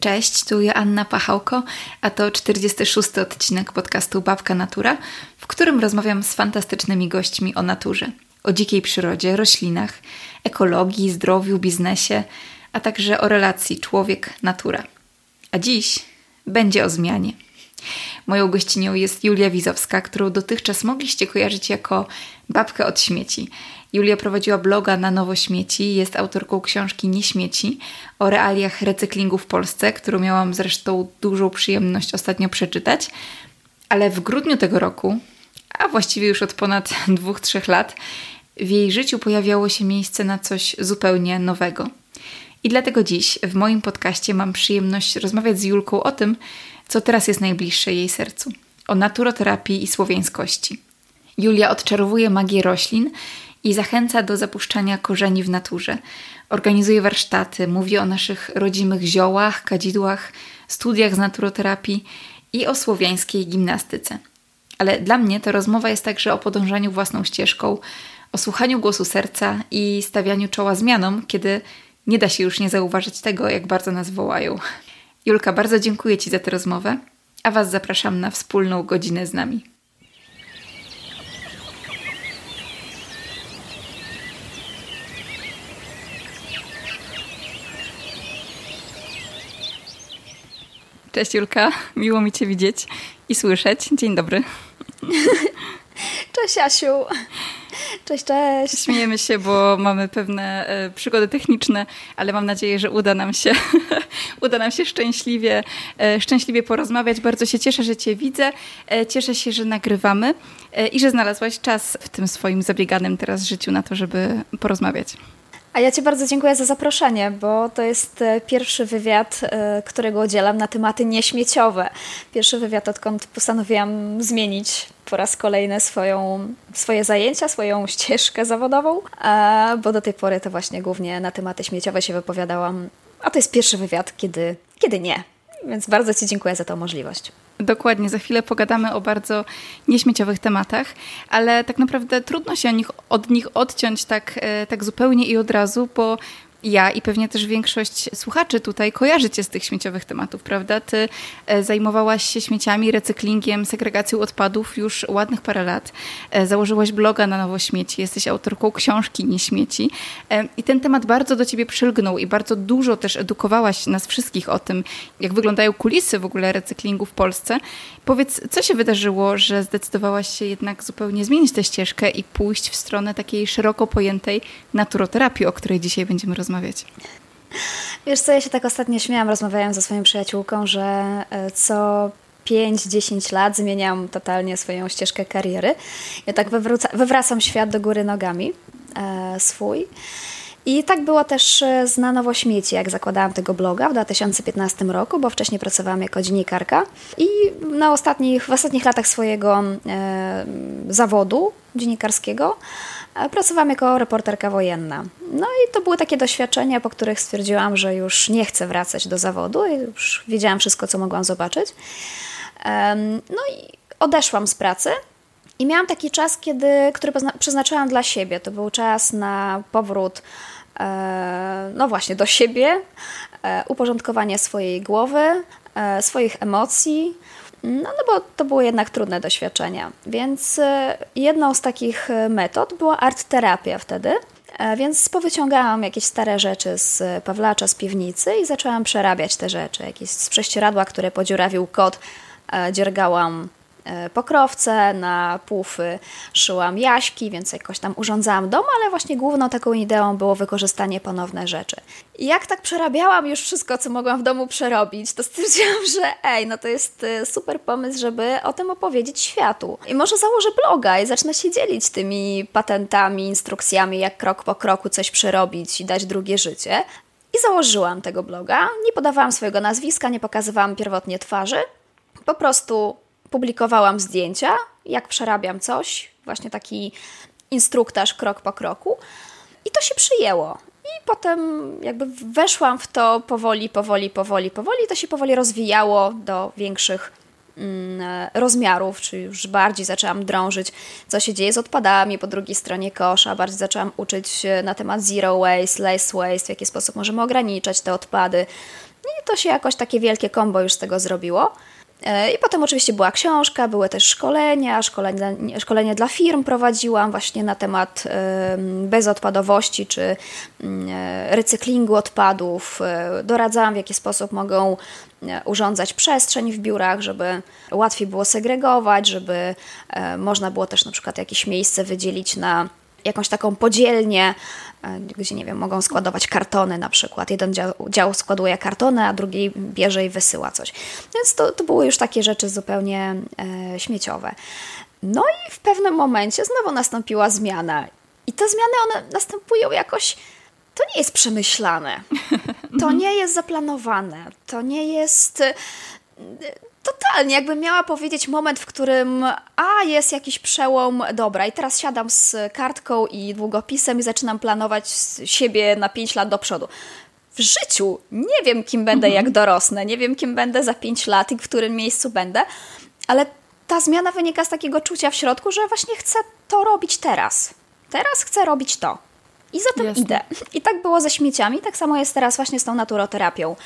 Cześć, tu Joanna Pachałko, a to 46. odcinek podcastu Babka Natura, w którym rozmawiam z fantastycznymi gośćmi o naturze, o dzikiej przyrodzie, roślinach, ekologii, zdrowiu, biznesie, a także o relacji człowiek-natura. A dziś będzie o zmianie. Moją gościnią jest Julia Wizowska, którą dotychczas mogliście kojarzyć jako babkę od śmieci. Julia prowadziła bloga na Nowo Śmieci, jest autorką książki Nie Śmieci o realiach recyklingu w Polsce, którą miałam zresztą dużą przyjemność ostatnio przeczytać. Ale w grudniu tego roku, a właściwie już od ponad dwóch, trzech lat, w jej życiu pojawiało się miejsce na coś zupełnie nowego. I dlatego dziś w moim podcaście mam przyjemność rozmawiać z Julką o tym, co teraz jest najbliższe jej sercu o naturoterapii i słowiańskości. Julia odczarowuje magię roślin i zachęca do zapuszczania korzeni w naturze. Organizuje warsztaty, mówi o naszych rodzimych ziołach, kadzidłach, studiach z naturoterapii i o słowiańskiej gimnastyce. Ale dla mnie ta rozmowa jest także o podążaniu własną ścieżką, o słuchaniu głosu serca i stawianiu czoła zmianom, kiedy nie da się już nie zauważyć tego, jak bardzo nas wołają. Julka, bardzo dziękuję Ci za tę rozmowę, a Was zapraszam na wspólną godzinę z nami. Cześć Julka, miło mi Cię widzieć i słyszeć. Dzień dobry. Cześć Asiu. Cześć, cześć. Śmiejemy się, bo mamy pewne e, przygody techniczne, ale mam nadzieję, że uda nam się, uda nam się szczęśliwie, e, szczęśliwie porozmawiać. Bardzo się cieszę, że Cię widzę. E, cieszę się, że nagrywamy i że znalazłaś czas w tym swoim zabieganym teraz życiu na to, żeby porozmawiać. A ja Ci bardzo dziękuję za zaproszenie, bo to jest pierwszy wywiad, którego udzielam na tematy nieśmieciowe. Pierwszy wywiad, odkąd postanowiłam zmienić po raz kolejny swoją, swoje zajęcia, swoją ścieżkę zawodową, bo do tej pory to właśnie głównie na tematy śmieciowe się wypowiadałam. A to jest pierwszy wywiad, kiedy, kiedy nie. Więc bardzo Ci dziękuję za tę możliwość. Dokładnie, za chwilę pogadamy o bardzo nieśmieciowych tematach, ale tak naprawdę trudno się od nich, od nich odciąć tak, e, tak zupełnie i od razu, bo ja i pewnie też większość słuchaczy tutaj kojarzy cię z tych śmieciowych tematów, prawda? Ty e, zajmowałaś się śmieciami, recyklingiem, segregacją odpadów już ładnych parę lat. E, założyłaś bloga na Nowo Śmieci, jesteś autorką książki Nie Śmieci e, i ten temat bardzo do ciebie przylgnął i bardzo dużo też edukowałaś nas wszystkich o tym, jak wyglądają kulisy w ogóle recyklingu w Polsce. Powiedz, co się wydarzyło, że zdecydowałaś się jednak zupełnie zmienić tę ścieżkę i pójść w stronę takiej szeroko pojętej naturoterapii, o której dzisiaj będziemy rozmawiać? Rozmawiać? Wiesz co, ja się tak ostatnio śmiałam, rozmawiałam ze swoją przyjaciółką, że e, co 5-10 lat zmieniam totalnie swoją ścieżkę kariery. Ja tak wywróca, wywracam świat do góry nogami e, swój. I tak było też e, z Na Nowo Śmieci, jak zakładałam tego bloga w 2015 roku, bo wcześniej pracowałam jako dziennikarka. I na ostatnich, w ostatnich latach swojego e, zawodu dziennikarskiego pracowałam jako reporterka wojenna. No i to były takie doświadczenia, po których stwierdziłam, że już nie chcę wracać do zawodu i już wiedziałam wszystko, co mogłam zobaczyć. No i odeszłam z pracy i miałam taki czas, kiedy, który przeznaczyłam dla siebie. To był czas na powrót e, no właśnie do siebie, e, uporządkowanie swojej głowy, e, swoich emocji, no, no bo to były jednak trudne doświadczenia. Więc e, jedną z takich e, metod była art terapia wtedy. E, więc powyciągałam jakieś stare rzeczy z Pawlacza, z piwnicy i zaczęłam przerabiać te rzeczy. Jakieś z prześcieradła, które podziurawił kot, dziergałam pokrowce, na pufy szyłam jaśki, więc jakoś tam urządzałam dom, ale właśnie główną taką ideą było wykorzystanie ponowne rzeczy. I jak tak przerabiałam już wszystko, co mogłam w domu przerobić, to stwierdziłam, że ej, no to jest e, super pomysł, żeby o tym opowiedzieć światu. I może założę bloga i zacznę się dzielić tymi patentami, instrukcjami, jak krok po kroku coś przerobić i dać drugie życie. I założyłam tego bloga. Nie podawałam swojego nazwiska, nie pokazywałam pierwotnie twarzy. Po prostu publikowałam zdjęcia, jak przerabiam coś, właśnie taki instruktaż krok po kroku. I to się przyjęło. I potem jakby weszłam w to powoli, powoli, powoli, powoli. To się powoli rozwijało do większych mm, rozmiarów, czy już bardziej zaczęłam drążyć, co się dzieje z odpadami po drugiej stronie kosza. Bardziej zaczęłam uczyć na temat zero waste, less waste, w jaki sposób możemy ograniczać te odpady. I to się jakoś takie wielkie kombo już z tego zrobiło. E, I potem oczywiście była książka, były też szkolenia, szkolenie, szkolenie dla firm prowadziłam właśnie na temat bezodpadowości czy mm, e, recyklingu odpadów. E, doradzałam, w jaki sposób mogą urządzać przestrzeń w biurach, żeby łatwiej było segregować, żeby można było też na przykład jakieś miejsce wydzielić na jakąś taką podzielnię, gdzie nie wiem, mogą składować kartony na przykład. Jeden dział, dział składuje kartony, a drugi bierze i wysyła coś. Więc to, to były już takie rzeczy zupełnie e, śmieciowe. No i w pewnym momencie znowu nastąpiła zmiana. I te zmiany, one następują jakoś to nie jest przemyślane. To nie jest zaplanowane. To nie jest totalnie, jakbym miała powiedzieć moment, w którym a, jest jakiś przełom, dobra, i teraz siadam z kartką i długopisem i zaczynam planować siebie na 5 lat do przodu. W życiu nie wiem, kim będę, mhm. jak dorosnę, nie wiem, kim będę za 5 lat i w którym miejscu będę, ale ta zmiana wynika z takiego czucia w środku, że właśnie chcę to robić teraz. Teraz chcę robić to. I za tym Jasne. idę. I tak było ze śmieciami, tak samo jest teraz właśnie z tą naturoterapią.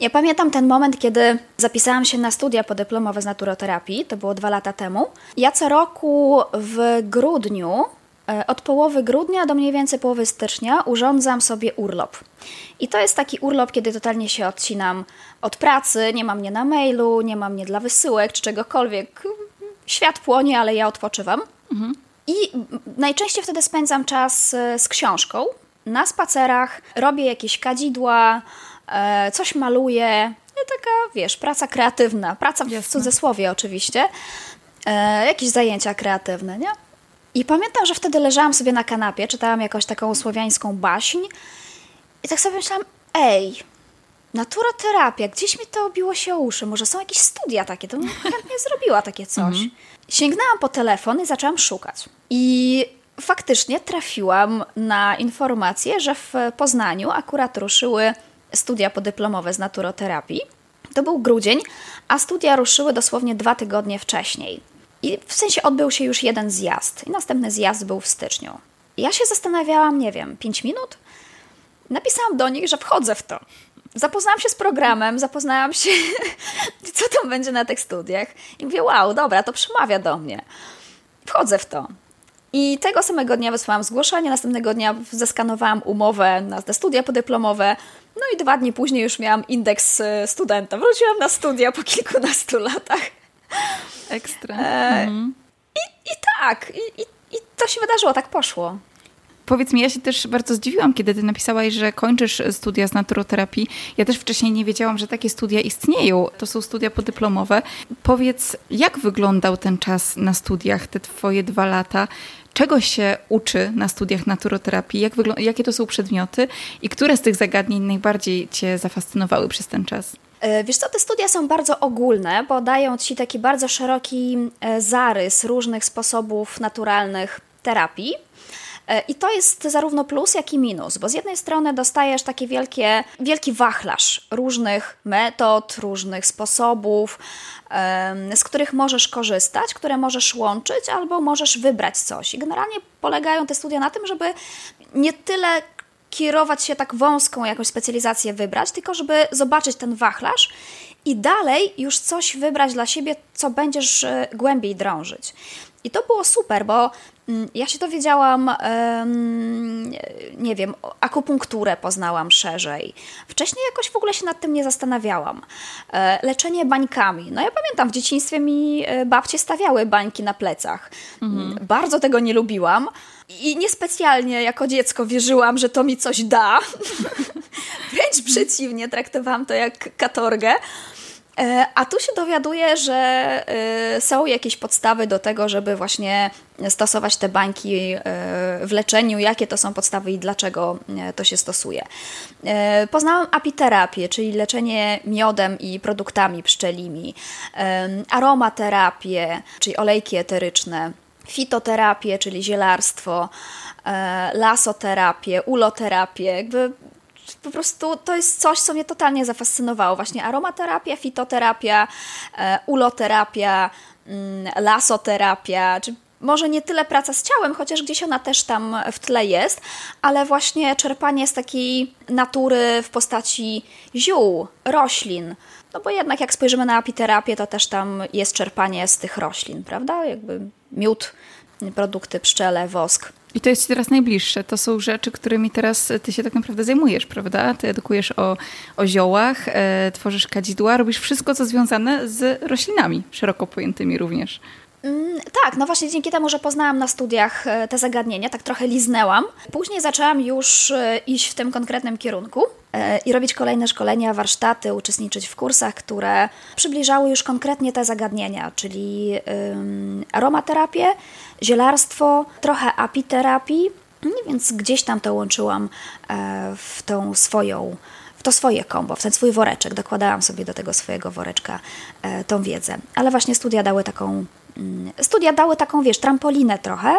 Ja pamiętam ten moment, kiedy zapisałam się na studia podyplomowe z naturoterapii, to było dwa lata temu. Ja co roku w grudniu, e, od połowy grudnia do mniej więcej połowy stycznia urządzam sobie urlop. I to jest taki urlop, kiedy totalnie się odcinam od pracy, nie mam mnie na mailu, nie mam mnie dla wysyłek czy czegokolwiek. Świat płonie, ale ja odpoczywam. Mhm. I najczęściej wtedy spędzam czas e, z książką. Na spacerach robię jakieś kadzidła, e, coś maluję. No taka, wiesz, praca kreatywna. Praca w cudzysłowie oczywiście. E, jakieś zajęcia kreatywne, nie? I pamiętam, że wtedy leżałam sobie na kanapie, czytałam jakąś taką słowiańską baśń i tak sobie myślałam, ej, naturoterapia, gdzieś mi to obiło się o uszy, może są jakieś studia takie, to bym chętnie zrobiła takie coś. Mhm. Sięgnęłam po telefon i zaczęłam szukać. I faktycznie trafiłam na informację, że w Poznaniu akurat ruszyły studia podyplomowe z naturoterapii. To był grudzień, a studia ruszyły dosłownie dwa tygodnie wcześniej. I w sensie odbył się już jeden zjazd, i następny zjazd był w styczniu. Ja się zastanawiałam, nie wiem, 5 minut. Napisałam do nich, że wchodzę w to zapoznałam się z programem, zapoznałam się, co tam będzie na tych studiach i mówię, wow, dobra, to przemawia do mnie. Wchodzę w to. I tego samego dnia wysłałam zgłoszenie, następnego dnia zeskanowałam umowę na te studia podyplomowe, no i dwa dni później już miałam indeks e, studenta. Wróciłam na studia po kilkunastu latach. Ekstra. E, mhm. i, I tak, i, i, i to się wydarzyło, tak poszło. Powiedz mi, ja się też bardzo zdziwiłam, kiedy ty napisałaś, że kończysz studia z naturoterapii. Ja też wcześniej nie wiedziałam, że takie studia istnieją. To są studia podyplomowe. Powiedz, jak wyglądał ten czas na studiach, te twoje dwa lata? Czego się uczy na studiach naturoterapii? Jak jakie to są przedmioty? I które z tych zagadnień najbardziej cię zafascynowały przez ten czas? E, wiesz co, te studia są bardzo ogólne, bo dają Ci taki bardzo szeroki e, zarys różnych sposobów naturalnych terapii. E, I to jest zarówno plus, jak i minus, bo z jednej strony dostajesz taki wielkie, wielki wachlarz różnych metod, różnych sposobów, z których możesz korzystać, które możesz łączyć, albo możesz wybrać coś. I generalnie polegają te studia na tym, żeby nie tyle kierować się tak wąską jakąś specjalizację wybrać, tylko żeby zobaczyć ten wachlarz i dalej już coś wybrać dla siebie, co będziesz e, głębiej drążyć. I to było super, bo ja się dowiedziałam, nie wiem, akupunkturę poznałam szerzej. Wcześniej jakoś w ogóle się nad tym nie zastanawiałam. E, leczenie bańkami. No ja pamiętam, w dzieciństwie mi e, babcie stawiały bańki na plecach. Mhm. Bardzo tego nie lubiłam i niespecjalnie jako dziecko wierzyłam, że to mi coś da. Wręcz przeciwnie, traktowałam to jak katorgę. E, a tu się dowiaduję, że e, są jakieś podstawy do tego, żeby właśnie stosować te bańki e, w leczeniu, jakie to są podstawy i dlaczego to się stosuje. Poznałam apiterapię, czyli leczenie miodem i produktami pszczelimi, aromaterapię, czyli olejki eteryczne, fitoterapię, czyli zielarstwo, lasoterapię, uloterapię, jakby po prostu to jest coś, co mnie totalnie zafascynowało. Właśnie aromaterapia, fitoterapia, e, uloterapia, mm, lasoterapia, czy może nie tyle praca z ciałem, chociaż gdzieś ona też tam w tle jest, ale właśnie czerpanie z takiej natury w postaci ziół, roślin. No bo jednak jak spojrzymy na apiterapię, to też tam jest czerpanie z tych roślin, prawda? Jakby miód, produkty pszczele, wosk. I to jest ci teraz najbliższe. To są rzeczy, którymi teraz ty się tak naprawdę zajmujesz, prawda? Ty edukujesz o, o ziołach, e, tworzysz kadzidła, robisz wszystko, co związane z roślinami, szeroko pojętymi również. Mm, tak, no właśnie dzięki temu, że poznałam na studiach e, te zagadnienia, tak trochę liznęłam. Później zaczęłam już e, iść w tym konkretnym kierunku e, i robić kolejne szkolenia, warsztaty, uczestniczyć w kursach, które przybliżały już konkretnie te zagadnienia, czyli aromaterapię, zielarstwo, trochę apiterapii, no więc gdzieś tam to łączyłam w tą swoją to swoje kombo, w ten swój woreczek. Dokładałam sobie do tego swojego woreczka tą wiedzę. Ale właśnie studia dały taką Mm, studia dały taką, wiesz, trampolinę trochę,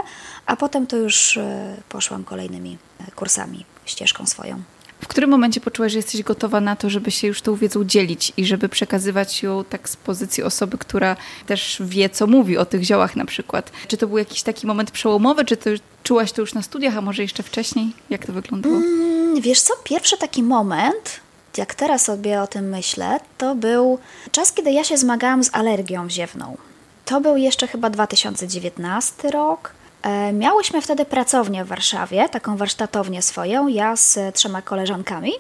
a potem to już e, poszłam kolejnymi e, kursami, ścieżką swoją. W którym momencie poczułaś, że jesteś gotowa na to, żeby się już tą wiedzą dzielić i żeby przekazywać ją tak z pozycji osoby, która też wie, co mówi o tych ziołach na przykład? Czy to był jakiś taki moment przełomowy, czy to czułaś to już na studiach, a może jeszcze wcześniej? Jak to wyglądało? Mm, wiesz co, pierwszy taki moment, jak teraz sobie o tym myślę, to był czas, kiedy ja się zmagałam z alergią ziewną. To był jeszcze chyba 2019 rok. E, miałyśmy wtedy pracownię w Warszawie, taką warsztatownię swoją, ja z trzema koleżankami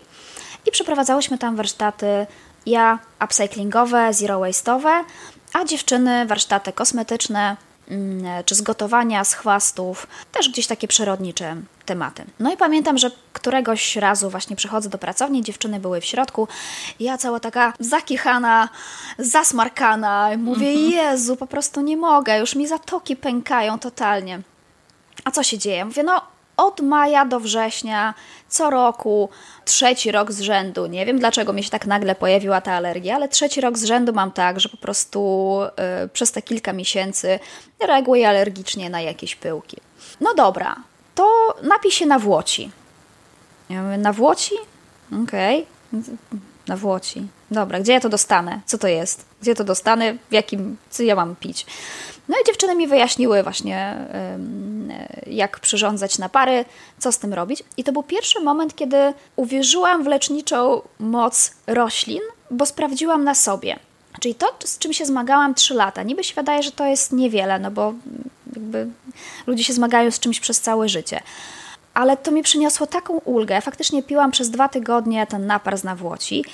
i przeprowadzałyśmy tam warsztaty, ja upcyclingowe, zero waste'owe, a dziewczyny warsztaty kosmetyczne, Mm, czy z gotowania, z chwastów, też gdzieś takie przyrodnicze tematy. No i pamiętam, że któregoś razu właśnie przychodzę do pracowni, dziewczyny były w środku, ja cała taka zakichana, zasmarkana, mówię, mhm. Jezu, po prostu nie mogę, już mi zatoki pękają totalnie. A co się dzieje? Mówię, no od maja do września, co roku, trzeci rok z rzędu. Nie wiem dlaczego mi się tak nagle pojawiła ta alergia, ale trzeci rok z rzędu mam tak, że po prostu y, przez te kilka miesięcy reaguję alergicznie na jakieś pyłki. No dobra, to napij się na włoci. Ja mówię, na włoci? Okej. Okay. Na włoci. Dobra, gdzie ja to dostanę? Co to jest? Gdzie to dostanę? W jakim, co ja mam pić? No i dziewczyny mi wyjaśniły właśnie, jak przyrządzać napary, co z tym robić. I to był pierwszy moment, kiedy uwierzyłam w leczniczą moc roślin, bo sprawdziłam na sobie. Czyli to, z czym się zmagałam 3 lata. Niby się wydaje, że to jest niewiele, no bo jakby ludzie się zmagają z czymś przez całe życie. Ale to mi przyniosło taką ulgę. Faktycznie piłam przez dwa tygodnie ten napar z nawłoci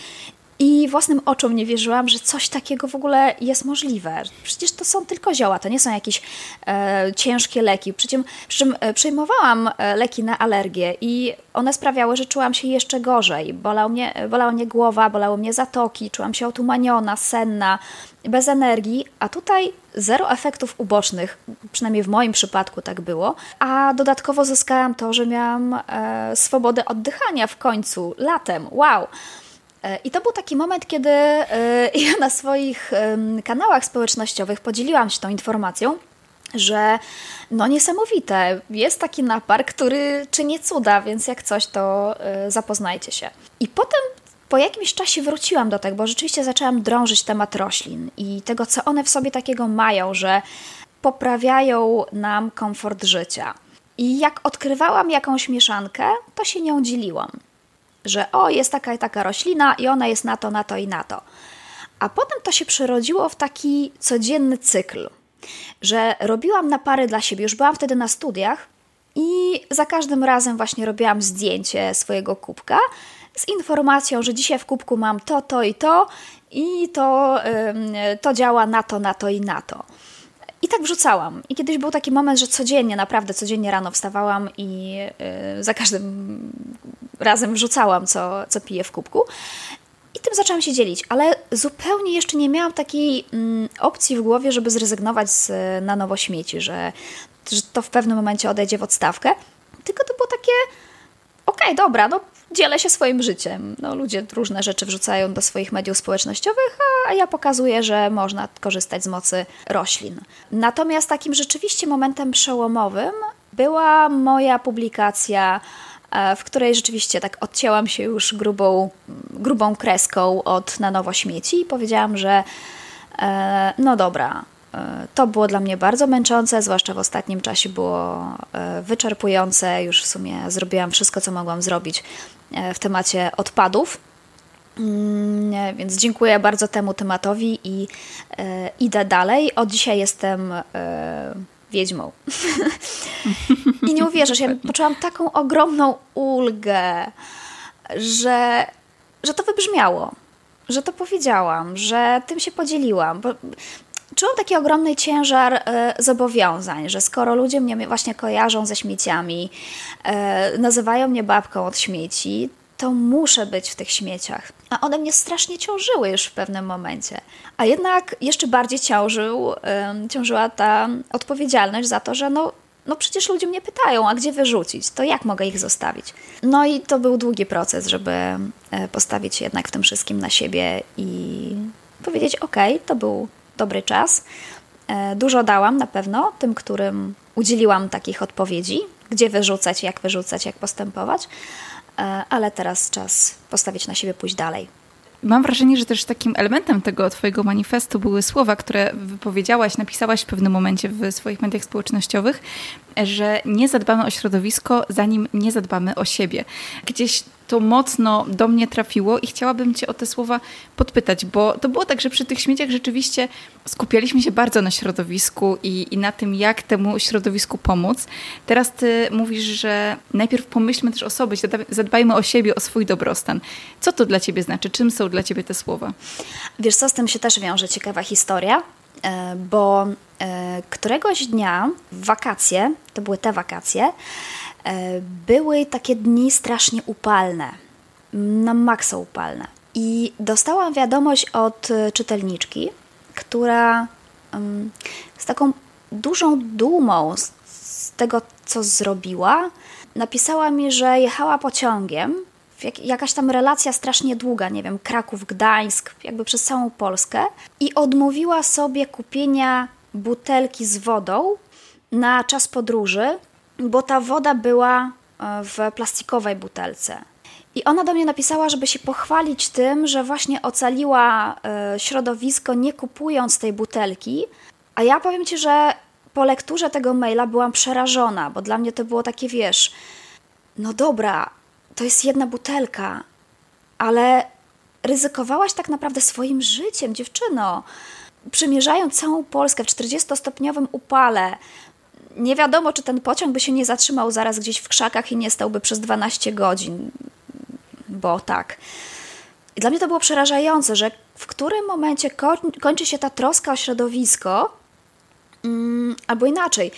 i własnym oczom nie wierzyłam, że coś takiego w ogóle jest możliwe. Przecież to są tylko zioła, to nie są jakieś e, ciężkie leki. Przy czym, przy czym e, przyjmowałam e, leki na alergię i one sprawiały, że czułam się jeszcze gorzej. Bolał mnie, bolała mnie głowa, bolały mnie zatoki, czułam się otumaniona, senna, bez energii, a tutaj zero efektów ubocznych, przynajmniej w moim przypadku tak było, a dodatkowo zyskałam to, że miałam e, swobodę oddychania w końcu, latem, wow! I to był taki moment, kiedy e, ja na swoich kanałach społecznościowych podzieliłam się tą informacją, że no niesamowite, jest taki napar, który czyni cuda, więc jak coś, to e, zapoznajcie się. I potem po jakimś czasie wróciłam do tego, bo rzeczywiście zaczęłam drążyć temat roślin i tego, co one w sobie takiego mają, że poprawiają nam komfort życia. I jak odkrywałam jakąś mieszankę, to się nią dzieliłam że o, jest taka i taka roślina i ona jest na to, na to i na to. A potem to się przerodziło w taki codzienny cykl, że robiłam napary dla siebie. Już byłam wtedy na studiach i za każdym razem właśnie robiłam zdjęcie swojego kubka z informacją, że dzisiaj w kubku mam to, to i to i to, to działa na to, na to i na to. I tak wrzucałam. I kiedyś był taki moment, że codziennie, naprawdę codziennie rano wstawałam i yy, za każdym razem wrzucałam, co, co piję w kubku. I tym zaczęłam się dzielić, ale zupełnie jeszcze nie miałam takiej mm, opcji w głowie, żeby zrezygnować z, na nowo śmieci, że, że to w pewnym momencie odejdzie w odstawkę. Tylko to było takie, okej, okay, dobra, no dzielę się swoim życiem. No, ludzie różne rzeczy wrzucają do swoich mediów społecznościowych, a ja pokazuję, że można korzystać z mocy roślin. Natomiast takim rzeczywiście momentem przełomowym była moja publikacja E, w której rzeczywiście tak odcięłam się już grubą, grubą kreską od na nowo śmieci i powiedziałam, że e, no dobra, to było dla mnie bardzo męczące, zwłaszcza w ostatnim czasie było wyczerpujące. Już w sumie zrobiłam wszystko, co mogłam zrobić w temacie odpadów. Mm, więc dziękuję bardzo temu tematowi i idę dalej. Od dzisiaj jestem wiedźmą. I nie uwierzysz, ja poczułam taką ogromną ulgę, że, że to wybrzmiało, że to powiedziałam, że tym się podzieliłam. Bo czułam taki ogromny ciężar e, zobowiązań, że skoro ludzie mnie właśnie kojarzą ze śmieciami, e, nazywają mnie babką od śmieci, to muszę być w tych śmieciach. A one mnie strasznie ciążyły już w pewnym momencie. A jednak jeszcze bardziej ciążył, ciążyła ta odpowiedzialność za to, że no, no przecież ludzie mnie pytają, a gdzie wyrzucić? To jak mogę ich zostawić? No i to był długi proces, żeby e, postawić jednak w tym wszystkim na siebie i powiedzieć: OK, to był dobry czas. E, dużo dałam na pewno tym, którym udzieliłam takich odpowiedzi, gdzie wyrzucać, jak wyrzucać, jak postępować. E, ale teraz czas postawić na siebie, pójść dalej. Mam wrażenie, że też takim elementem tego Twojego manifestu były słowa, które wypowiedziałaś, napisałaś w pewnym momencie w swoich mediach społecznościowych, że nie zadbamy o środowisko, zanim nie zadbamy o siebie. Gdzieś to mocno do mnie trafiło i chciałabym Cię o te słowa podpytać, bo to było tak, że przy tych śmieciach rzeczywiście skupialiśmy się bardzo na środowisku i, i na tym, jak temu środowisku pomóc. Teraz Ty mówisz, że najpierw pomyślmy też o sobie, zadbajmy o siebie, o swój dobrostan. Co to dla Ciebie znaczy? Czym są dla Ciebie te słowa? Wiesz co, z tym się też wiąże ciekawa historia, e, bo e, któregoś dnia w wakacje, to były te wakacje, były takie dni strasznie upalne, na maksa upalne. I dostałam wiadomość od e, czytelniczki, która z taką dużą dumą z tego, co zrobiła, napisała mi, że jechała pociągiem, jakaś tam relacja strasznie długa, nie wiem, Kraków, Gdańsk, jakby przez całą Polskę, i odmówiła sobie kupienia butelki z wodą na czas podróży, bo ta woda była e, w plastikowej butelce. I ona do mnie napisała, żeby się pochwalić tym, że właśnie ocaliła e, środowisko nie kupując tej butelki. A ja powiem ci, że po lekturze tego maila byłam przerażona, bo dla mnie to było takie, wiesz, no dobra, to jest jedna butelka, ale ryzykowałaś tak naprawdę swoim życiem, dziewczyno. Przymierzając całą Polskę w 40-stopniowym upale, nie wiadomo, czy ten pociąg by się nie zatrzymał zaraz gdzieś w krzakach i nie stałby przez 12 godzin, bo tak. I dla mnie to było przerażające, że w którym momencie kończy się ta troska o środowisko, mm, albo inaczej,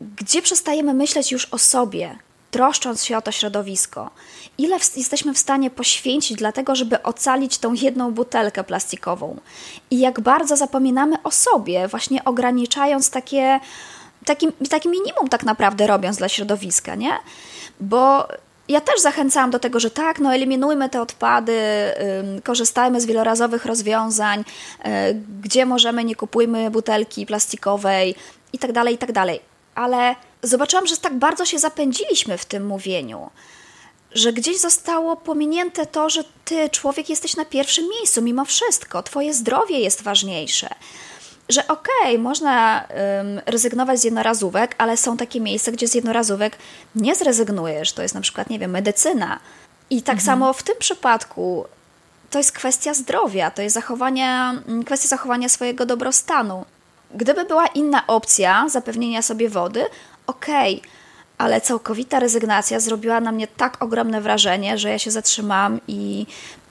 gdzie przestajemy myśleć już o sobie, troszcząc się o to środowisko. Ile w, jesteśmy w stanie poświęcić dlatego, żeby ocalić tą jedną butelkę plastikową? I jak bardzo zapominamy o sobie, właśnie ograniczając takie taki, taki minimum tak naprawdę robiąc dla środowiska, nie? Bo ja też zachęcałam do tego, że tak, no eliminujmy te odpady, korzystajmy z wielorazowych rozwiązań, y, gdzie możemy, nie kupujmy butelki plastikowej i tak dalej, i tak dalej. Ale zobaczyłam, że tak bardzo się zapędziliśmy w tym mówieniu, że gdzieś zostało pominięte to, że ty, człowiek, jesteś na pierwszym miejscu mimo wszystko, twoje zdrowie jest ważniejsze że okej, okay, można um, rezygnować z jednorazówek, ale są takie miejsca, gdzie z jednorazówek nie zrezygnujesz. To jest na przykład, nie wiem, medycyna. I tak mhm. samo w tym przypadku to jest kwestia zdrowia, to jest zachowania, kwestia zachowania swojego dobrostanu. Gdyby była inna opcja zapewnienia sobie wody, okej, okay, ale całkowita rezygnacja zrobiła na mnie tak ogromne wrażenie, że ja się zatrzymałam i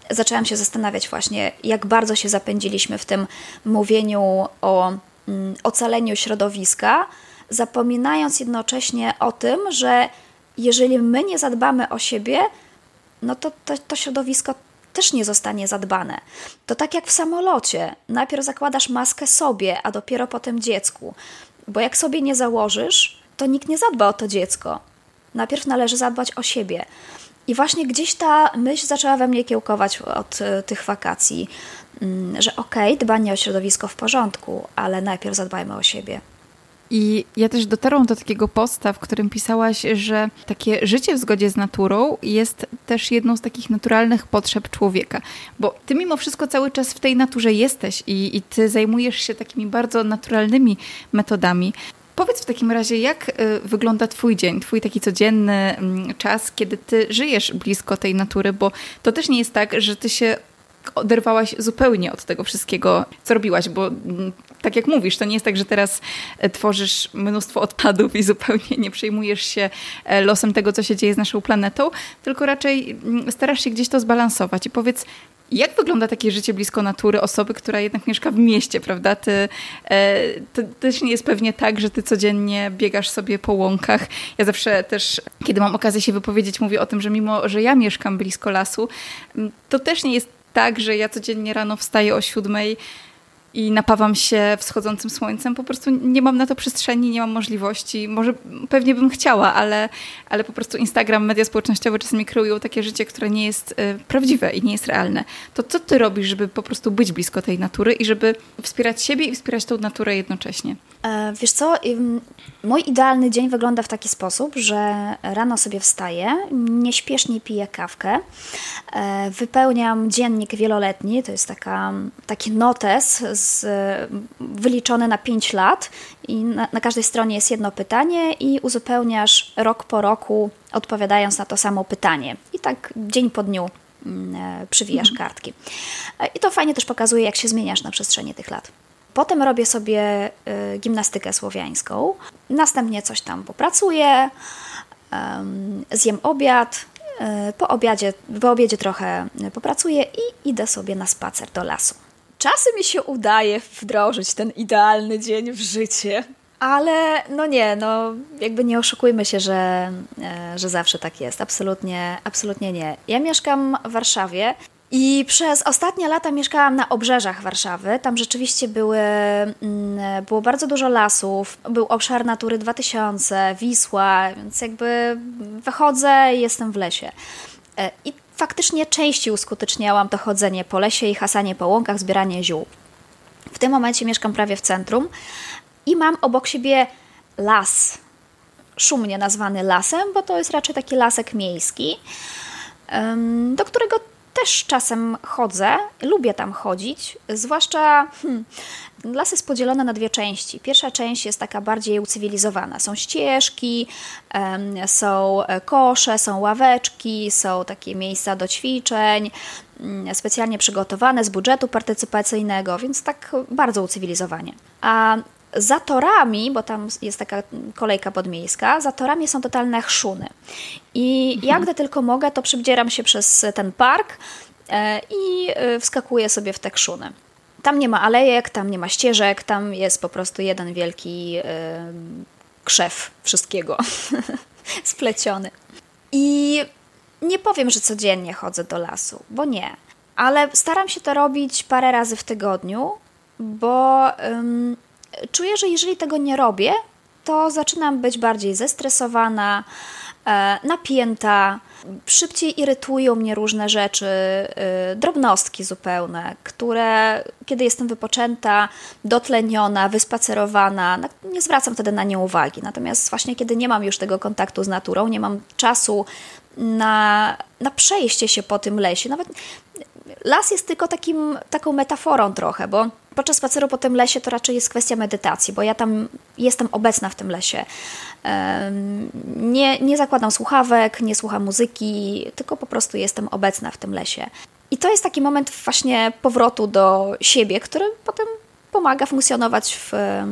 zaczęłam się zastanawiać właśnie, jak bardzo się zapędziliśmy w tym mówieniu o mm, ocaleniu środowiska, zapominając jednocześnie o tym, że jeżeli my nie zadbamy o siebie, no to, to, to środowisko też nie zostanie zadbane. To tak jak w samolocie. Najpierw zakładasz maskę sobie, a dopiero potem dziecku. Bo jak sobie nie założysz, to nikt nie zadba o to dziecko. Najpierw należy zadbać o siebie. I właśnie gdzieś ta myśl zaczęła we mnie kiełkować od e, tych wakacji, mm, że okej, okay, dbanie o środowisko w porządku, ale najpierw zadbajmy o siebie. I ja też dotarłam do takiego posta, w którym pisałaś, że takie życie w zgodzie z naturą jest też jedną z takich naturalnych potrzeb człowieka. Bo ty mimo wszystko cały czas w tej naturze jesteś i, i ty zajmujesz się takimi bardzo naturalnymi metodami. Powiedz w takim razie, jak y, wygląda Twój dzień, Twój taki codzienny mm, czas, kiedy Ty żyjesz blisko tej natury, bo to też nie jest tak, że Ty się oderwałaś zupełnie od tego wszystkiego, co robiłaś, bo mm, tak jak mówisz, to nie jest tak, że teraz e, tworzysz mnóstwo odpadów i zupełnie nie przejmujesz się e, losem tego, co się dzieje z naszą planetą, tylko raczej mm, starasz się gdzieś to zbalansować. I powiedz, jak wygląda takie życie blisko natury osoby, która jednak mieszka w mieście, prawda? Ty, e, to też nie jest pewnie tak, że ty codziennie biegasz sobie po łąkach. Ja zawsze też, kiedy mam okazję się wypowiedzieć, mówię o tym, że mimo, że ja mieszkam blisko lasu, to też nie jest tak, że ja codziennie rano wstaję o siódmej i napawam się wschodzącym słońcem. Po prostu nie mam na to przestrzeni, nie mam możliwości. Może pewnie bym chciała, ale, ale po prostu Instagram, media społecznościowe czasami kreują takie życie, które nie jest y, prawdziwe i nie jest realne. To co ty robisz, żeby po prostu być blisko tej natury i żeby wspierać siebie i wspierać tą naturę jednocześnie? E, wiesz co, mój idealny dzień wygląda w taki sposób, że rano sobie wstaję, nieśpiesznie piję kawkę, e, wypełniam dziennik wieloletni, to jest taka, taki notes z, wyliczony na 5 lat i na, na każdej stronie jest jedno pytanie i uzupełniasz rok po roku odpowiadając na to samo pytanie. I tak dzień po dniu mm, e, przywijasz mhm. kartki. I to fajnie też pokazuje, jak się zmieniasz na przestrzeni tych lat. Potem robię sobie gimnastykę słowiańską, następnie coś tam popracuję, zjem obiad, po obiedzie, po obiedzie trochę popracuję i idę sobie na spacer do lasu. Czasem mi się udaje wdrożyć ten idealny dzień w życie, ale no nie, no jakby nie oszukujmy się, że, e, że zawsze tak jest. Absolutnie, absolutnie nie. Ja mieszkam w Warszawie i przez ostatnie lata mieszkałam na obrzeżach Warszawy. Tam rzeczywiście były, mm, było bardzo dużo lasów, był obszar Natury 2000, Wisła, więc jakby wychodzę i jestem w lesie. E, I faktycznie częściej uskuteczniałam to chodzenie po lesie i hasanie po łąkach, zbieranie ziół. W tym momencie mieszkam prawie w centrum i mam obok siebie las, szumnie nazwany lasem, bo to jest raczej taki lasek miejski, do którego też czasem chodzę, lubię tam chodzić, zwłaszcza hmm, las jest podzielony na dwie części. Pierwsza część jest taka bardziej ucywilizowana. Są ścieżki, są kosze, są ławeczki, są takie miejsca do ćwiczeń, mm, specjalnie przygotowane z budżetu partycypacyjnego, więc tak bardzo ucywilizowanie. A za torami, bo tam jest taka kolejka podmiejska, za torami są totalne chszuny. I mhm. jak gdy tylko mogę, to przybdzieram się przez ten park e, i e, wskakuję sobie w te krzuny. Tam nie ma alejek, tam nie ma ścieżek, tam jest po prostu jeden wielki krzew wszystkiego spleciony. I nie powiem, że codziennie chodzę do lasu, bo nie. Ale staram się to robić parę razy w tygodniu, bo czuję, że jeżeli tego nie robię, to zaczynam być bardziej zestresowana, napięta, szybciej irytują mnie różne rzeczy, e, drobnostki zupełne, które kiedy jestem wypoczęta, dotleniona, wyspacerowana, nie zwracam wtedy na nie uwagi. Natomiast właśnie kiedy nie mam już tego kontaktu z naturą, nie mam czasu na, na przejście się po tym lesie, nawet las jest tylko takim, taką metaforą trochę, bo podczas spaceru po tym lesie to raczej jest kwestia medytacji, bo ja tam jestem obecna w tym lesie. Nie, nie zakładam słuchawek, nie słucham muzyki, tylko po prostu jestem obecna w tym lesie. I to jest taki moment właśnie powrotu do siebie, który potem pomaga funkcjonować w e,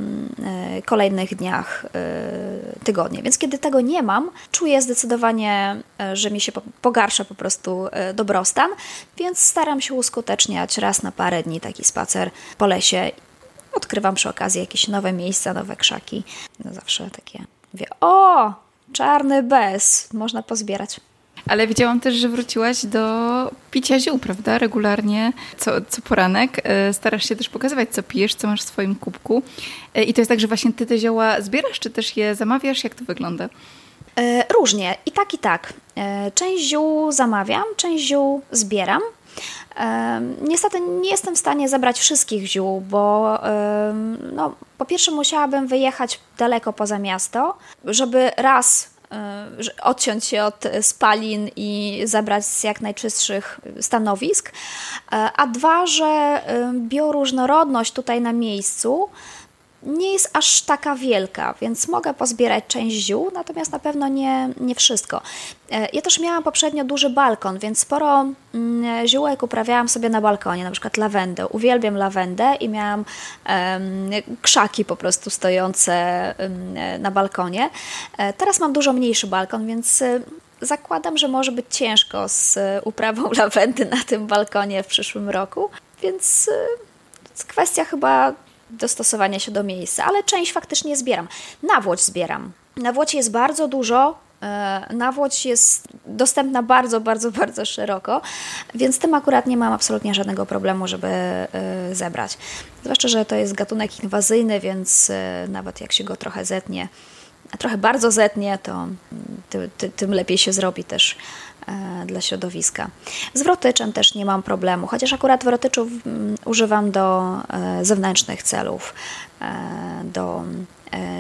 kolejnych dniach e, tygodnia. Więc kiedy tego nie mam, czuję zdecydowanie, e, że mi się pogarsza po prostu dobrostan, więc staram się uskuteczniać raz na parę dni taki spacer po lesie. Odkrywam przy okazji jakieś nowe miejsca, nowe krzaki. No zawsze takie, mówię, o, czarny bez, można pozbierać. Ale widziałam też, że wróciłaś do picia ziół, prawda? Regularnie, co, co poranek. E, starasz się też pokazywać, co pijesz, co masz w swoim kubku. E, I to jest tak, że właśnie ty te zioła zbierasz, czy też je zamawiasz? Jak to wygląda? E, różnie. I tak, i tak. Część ziół zamawiam, część ziół zbieram. Niestety nie jestem w stanie zebrać wszystkich ziół, bo no, po pierwsze musiałabym wyjechać daleko poza miasto, żeby raz odciąć się od spalin i zebrać z jak najczystszych stanowisk, e, a dwa, że bioróżnorodność tutaj na miejscu nie jest aż taka wielka, więc mogę pozbierać część ziół, natomiast na pewno nie, nie wszystko. E, ja też miałam poprzednio duży balkon, więc sporo mm, ziółek uprawiałam sobie na balkonie, na przykład lawendę. Uwielbiam lawendę i miałam krzaki po prostu stojące na balkonie. E, teraz mam dużo mniejszy balkon, więc e, zakładam, że może być ciężko z uprawą lawendy na tym balkonie w przyszłym roku, więc kwestia chyba dostosowania się do miejsca, ale część faktycznie zbieram. Nawłoć zbieram. Nawłoci jest bardzo dużo, e, Nawłoć jest dostępna bardzo, bardzo, bardzo szeroko, więc tym akurat nie mam absolutnie żadnego problemu, żeby e, zebrać. Zwłaszcza, że to jest gatunek inwazyjny, więc e, nawet jak się go trochę zetnie, trochę bardzo zetnie, to ty, tym lepiej się zrobi też dla środowiska. Z wrotyczem też nie mam problemu, chociaż akurat wrotyczów mm, używam do e, zewnętrznych celów, e, do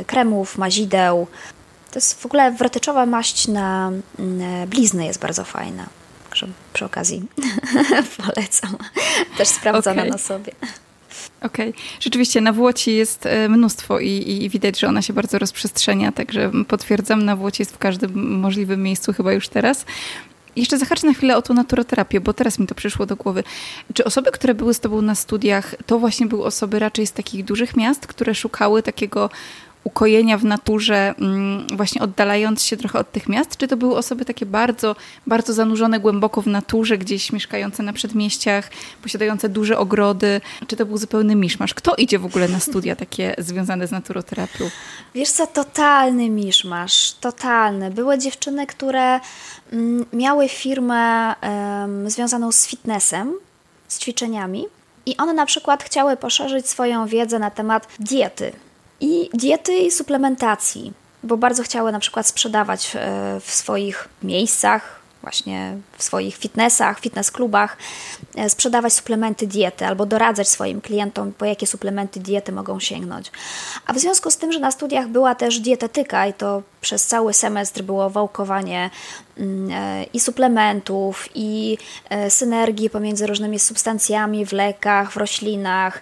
kremów, mazideł. To jest w ogóle wrotyczowa maść na mm, blizny jest bardzo fajna. Także przy okazji polecam. Też sprawdzona okay. na sobie. Okej. Okay. Rzeczywiście na Włoci jest mnóstwo i, i, widać, że ona się bardzo rozprzestrzenia, także potwierdzam, na Włoci jest w każdym możliwym miejscu chyba już teraz. Jeszcze zahaczę na chwilę o tą naturoterapię, bo teraz mi to przyszło do głowy. Czy osoby, które były z tobą na studiach, to właśnie były osoby raczej z takich dużych miast, które szukały takiego ukojenia w naturze, mm, właśnie oddalając się trochę od tych miast? Czy to były osoby takie bardzo, bardzo zanurzone głęboko w naturze, gdzieś mieszkające na przedmieściach, posiadające duże ogrody? Czy to był zupełny miszmasz? Kto idzie w ogóle na studia takie związane z naturoterapią? Wiesz co, totalny miszmasz, totalny. Były dziewczyny, które mm, miały firmę um, związaną z fitnessem, z ćwiczeniami i one na przykład chciały poszerzyć swoją wiedzę na temat diety i diety i suplementacji, bo bardzo chciały na przykład sprzedawać e, w swoich miejscach, właśnie w swoich fitnessach, fitness klubach, e, sprzedawać suplementy diety albo doradzać swoim klientom, po jakie suplementy diety mogą sięgnąć. A w związku z tym, że na studiach była też dietetyka i to przez cały semestr było wałkowanie mm, e, i suplementów, i synergii pomiędzy różnymi substancjami w lekach, w roślinach,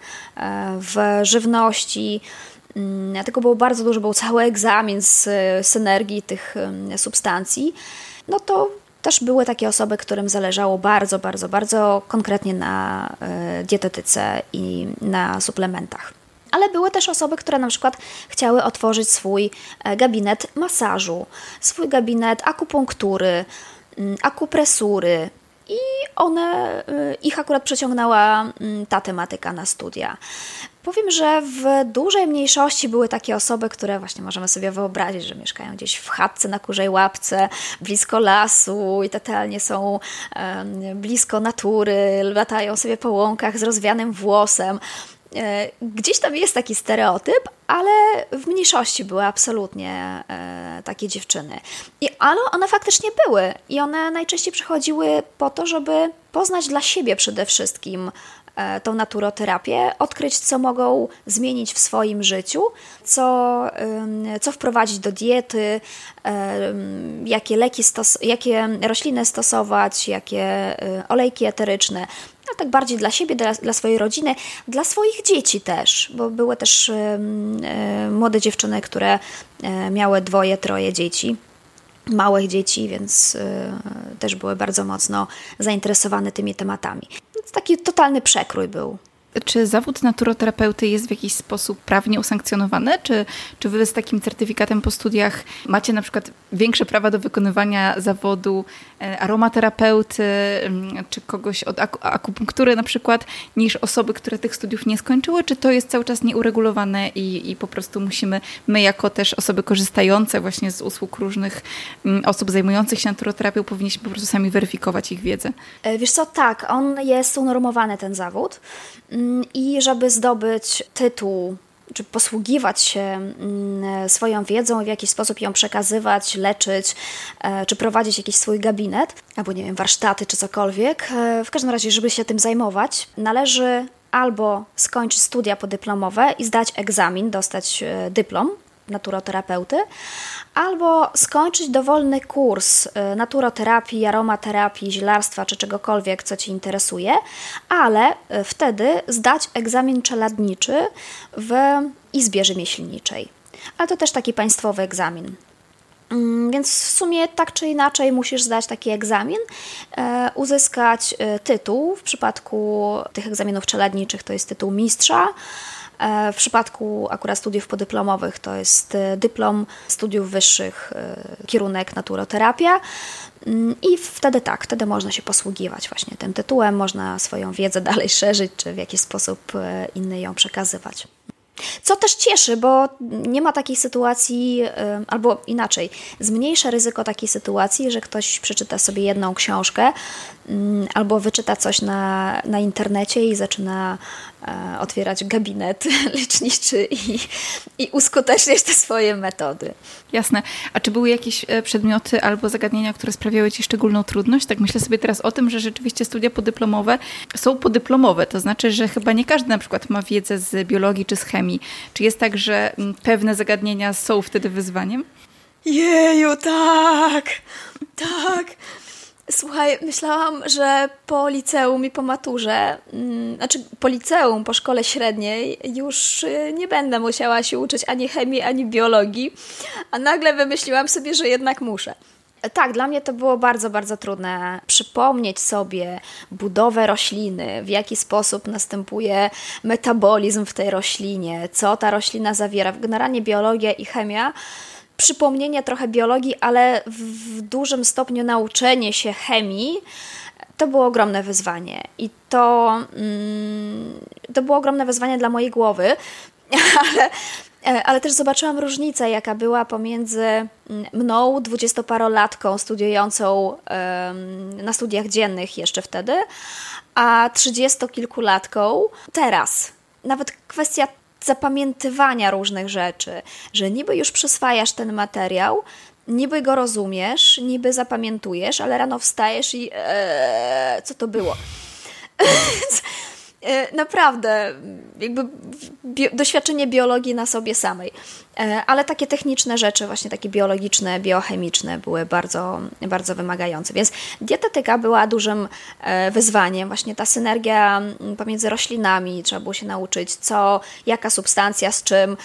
w żywności, Mm, Dlatego było bardzo dużo, był cały egzamin z e, synergii tych substancji. No to też były takie osoby, którym zależało bardzo, bardzo, bardzo konkretnie na e, dietetyce i na suplementach. Ale były też osoby, które na przykład chciały otworzyć swój e, gabinet masażu, swój gabinet akupunktury, mm, akupresury, i one, ich akurat przeciągnęła mm, ta tematyka na studia. Powiem, że w dużej mniejszości były takie osoby, które właśnie możemy sobie wyobrazić, że mieszkają gdzieś w chatce na kurzej łapce, blisko lasu i totalnie są blisko natury, latają sobie po łąkach z rozwianym włosem. E, gdzieś tam jest taki stereotyp, ale w mniejszości były absolutnie e, takie dziewczyny. I, ale one faktycznie były i one najczęściej przychodziły po to, żeby poznać dla siebie przede wszystkim tą naturoterapię, odkryć, co mogą zmienić w swoim życiu, co, co wprowadzić do diety, jakie leki, stos- jakie rośliny stosować, jakie e, olejki eteryczne. No, tak bardziej dla siebie, dla, dla swojej rodziny, dla swoich dzieci też, bo były też e, młode dziewczyny, które miały dwoje, troje dzieci małych dzieci, więc też były bardzo mocno zainteresowane tymi tematami taki totalny przekrój był. Czy zawód naturoterapeuty jest w jakiś sposób prawnie usankcjonowany? Czy, czy wy z takim certyfikatem po studiach macie na przykład większe prawa do wykonywania zawodu e, aromaterapeuty, mm, czy kogoś od akupunktury na przykład, niż osoby, które tych studiów nie skończyły? Czy to jest cały czas nieuregulowane i, i po prostu musimy, my jako też osoby korzystające właśnie z usług różnych mm, osób zajmujących się naturoterapią, powinniśmy po prostu sami weryfikować ich wiedzę? E, wiesz co, tak, on jest unormowany ten zawód. I żeby zdobyć tytuł czy posługiwać się swoją wiedzą w jakiś sposób ją przekazywać, leczyć, e, czy prowadzić jakiś swój gabinet, albo nie wiem, warsztaty czy cokolwiek. E, w każdym razie, żeby się tym zajmować, należy albo skończyć studia podyplomowe i zdać egzamin, dostać e, dyplom naturoterapeuty, albo skończyć dowolny kurs y, naturoterapii, aromaterapii, zielarstwa czy czegokolwiek, co Ci interesuje, ale y, wtedy zdać egzamin czeladniczy w Izbie Rzemieślniczej. Ale to też taki państwowy egzamin. Mm, więc w sumie tak czy inaczej musisz zdać taki egzamin, e, uzyskać y, tytuł. W przypadku tych egzaminów czeladniczych to jest tytuł mistrza, w przypadku akurat studiów podyplomowych to jest e, dyplom studiów wyższych, e, kierunek naturoterapia. Mm, I wtedy tak, wtedy można się posługiwać właśnie tym tytułem, można swoją wiedzę dalej szerzyć, czy w jakiś sposób inny ją przekazywać. Co też cieszy, bo nie ma takiej sytuacji, albo inaczej, zmniejsza ryzyko takiej sytuacji, że ktoś przeczyta sobie jedną książkę albo wyczyta coś na, na internecie i zaczyna E, otwierać gabinet leczniczy i, i uskuteczniać te swoje metody. Jasne. A czy były jakieś e, przedmioty albo zagadnienia, które sprawiały Ci szczególną trudność? Tak myślę sobie teraz o tym, że rzeczywiście studia podyplomowe są podyplomowe. To znaczy, że chyba nie każdy na przykład ma wiedzę z biologii czy z chemii. Czy jest tak, że mm, pewne zagadnienia są wtedy wyzwaniem? Jeju, tak! Tak! Słuchaj, myślałam, że po liceum i po maturze, mm, znaczy po liceum, po szkole średniej, już y, nie będę musiała się uczyć ani chemii, ani biologii, a nagle wymyśliłam sobie, że jednak muszę. Tak, dla mnie to było bardzo, bardzo trudne przypomnieć sobie budowę rośliny, w jaki sposób następuje metabolizm w tej roślinie, co ta roślina zawiera. Generalnie biologia i chemia przypomnienie trochę biologii, ale w dużym stopniu nauczenie się chemii, to było ogromne wyzwanie. I to, mm, to było ogromne wyzwanie dla mojej głowy, ale, e, ale też zobaczyłam różnicę, jaka była pomiędzy mm, mną, dwudziestoparolatką studiującą na studiach dziennych jeszcze wtedy, a trzydziestokilkulatką teraz. Nawet kwestia zapamiętywania różnych rzeczy, że niby już przyswajasz ten materiał, niby go rozumiesz, niby zapamiętujesz, ale rano wstajesz i ee, co to było? E, naprawdę, jakby doświadczenie biologii na sobie samej. E, ale takie techniczne rzeczy, właśnie takie biologiczne, biochemiczne były bardzo, bardzo wymagające. Więc dietetyka była dużym e, wyzwaniem. Właśnie ta synergia pomiędzy roślinami, trzeba było się nauczyć, co, jaka substancja z czym,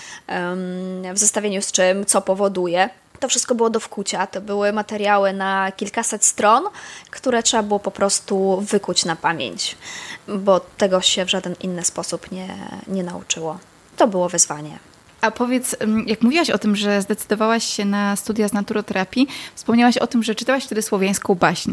w zestawieniu z czym, co powoduje. To wszystko było do wkucia. To były materiały na kilkaset stron, które trzeba było po prostu wykuć na pamięć, bo tego się w żaden inny sposób nie, nie nauczyło. To było wyzwanie. A powiedz, jak mówiłaś o tym, że zdecydowałaś się na studia z naturoterapii, wspomniałaś o tym, że czytałaś wtedy słowiańską baśń.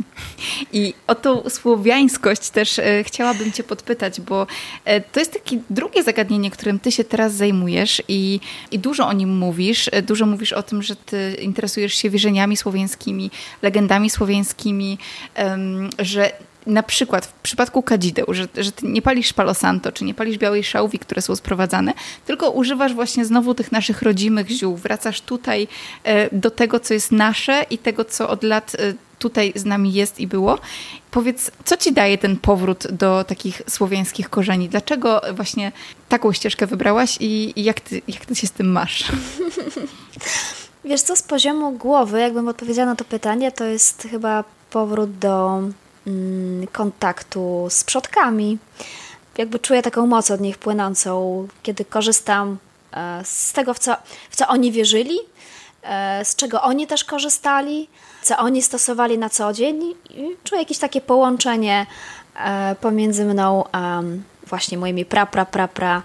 I o tą słowiańskość też e, chciałabym Cię podpytać, bo e, to jest takie drugie zagadnienie, którym Ty się teraz zajmujesz i, i dużo o nim mówisz. E, dużo mówisz o tym, że Ty interesujesz się wierzeniami słowiańskimi, legendami słowiańskimi, że na przykład w przypadku kadzideł, że, że nie palisz palo santo, czy nie palisz białej szałwi, które są sprowadzane, tylko używasz właśnie znowu tych naszych rodzimych ziół. Wracasz tutaj e, do tego, co jest nasze i tego, co od lat e, tutaj z nami jest i było. Powiedz, co ci daje ten powrót do takich słowiańskich korzeni? Dlaczego właśnie taką ścieżkę wybrałaś i, jak, ty, jak ty się z tym masz? Wiesz co, z poziomu głowy, jakbym odpowiedziała na to pytanie, to jest chyba powrót do kontaktu z przodkami. Jakby czuję taką moc od nich płynącą, kiedy korzystam e, z tego, w co, w co oni wierzyli, e, z czego oni też korzystali, co oni stosowali na co dzień. I czuję jakieś takie połączenie e, pomiędzy mną właśnie moimi pra, pra, pra, pra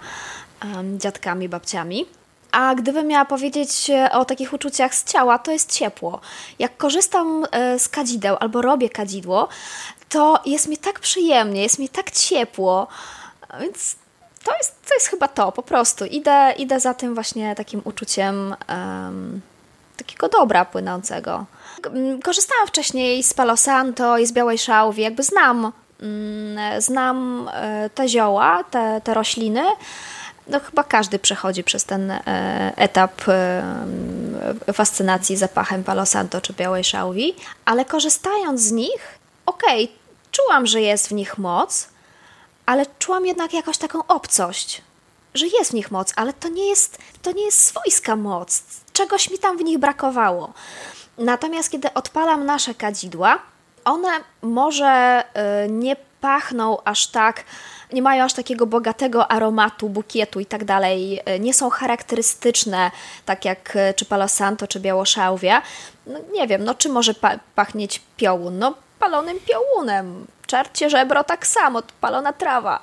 dziadkami, babciami. A gdybym miała powiedzieć o takich uczuciach z ciała, to jest ciepło. Jak korzystam e, z kadzideł albo robię kadzidło, to jest mi tak przyjemnie, jest mi tak ciepło. Więc to jest, to jest chyba to, po prostu. Idę, idę za tym właśnie takim uczuciem um, takiego dobra płynącego. Korzystałam wcześniej z Palo Santo i z białej szałwi, jakby znam, mm, znam e, te zioła, te, te rośliny, no chyba każdy przechodzi przez ten e, etap e, fascynacji zapachem Palo Santo czy białej szałwi, ale korzystając z nich, okej, okay, czułam, że jest w nich moc, ale czułam jednak jakąś taką obcość, że jest w nich moc, ale to nie jest, to nie jest swojska moc. Czegoś mi tam w nich brakowało. Natomiast kiedy odpalam nasze kadzidła, one może y, nie pachną aż tak, nie mają aż takiego bogatego aromatu, bukietu i tak dalej, y, nie są charakterystyczne, tak jak y, czy Palo Santo, czy Białoszałwia. No, nie wiem, no czy może pa pachnieć piołun? No palonym piołunem. Czarcie żebro tak samo, palona trawa.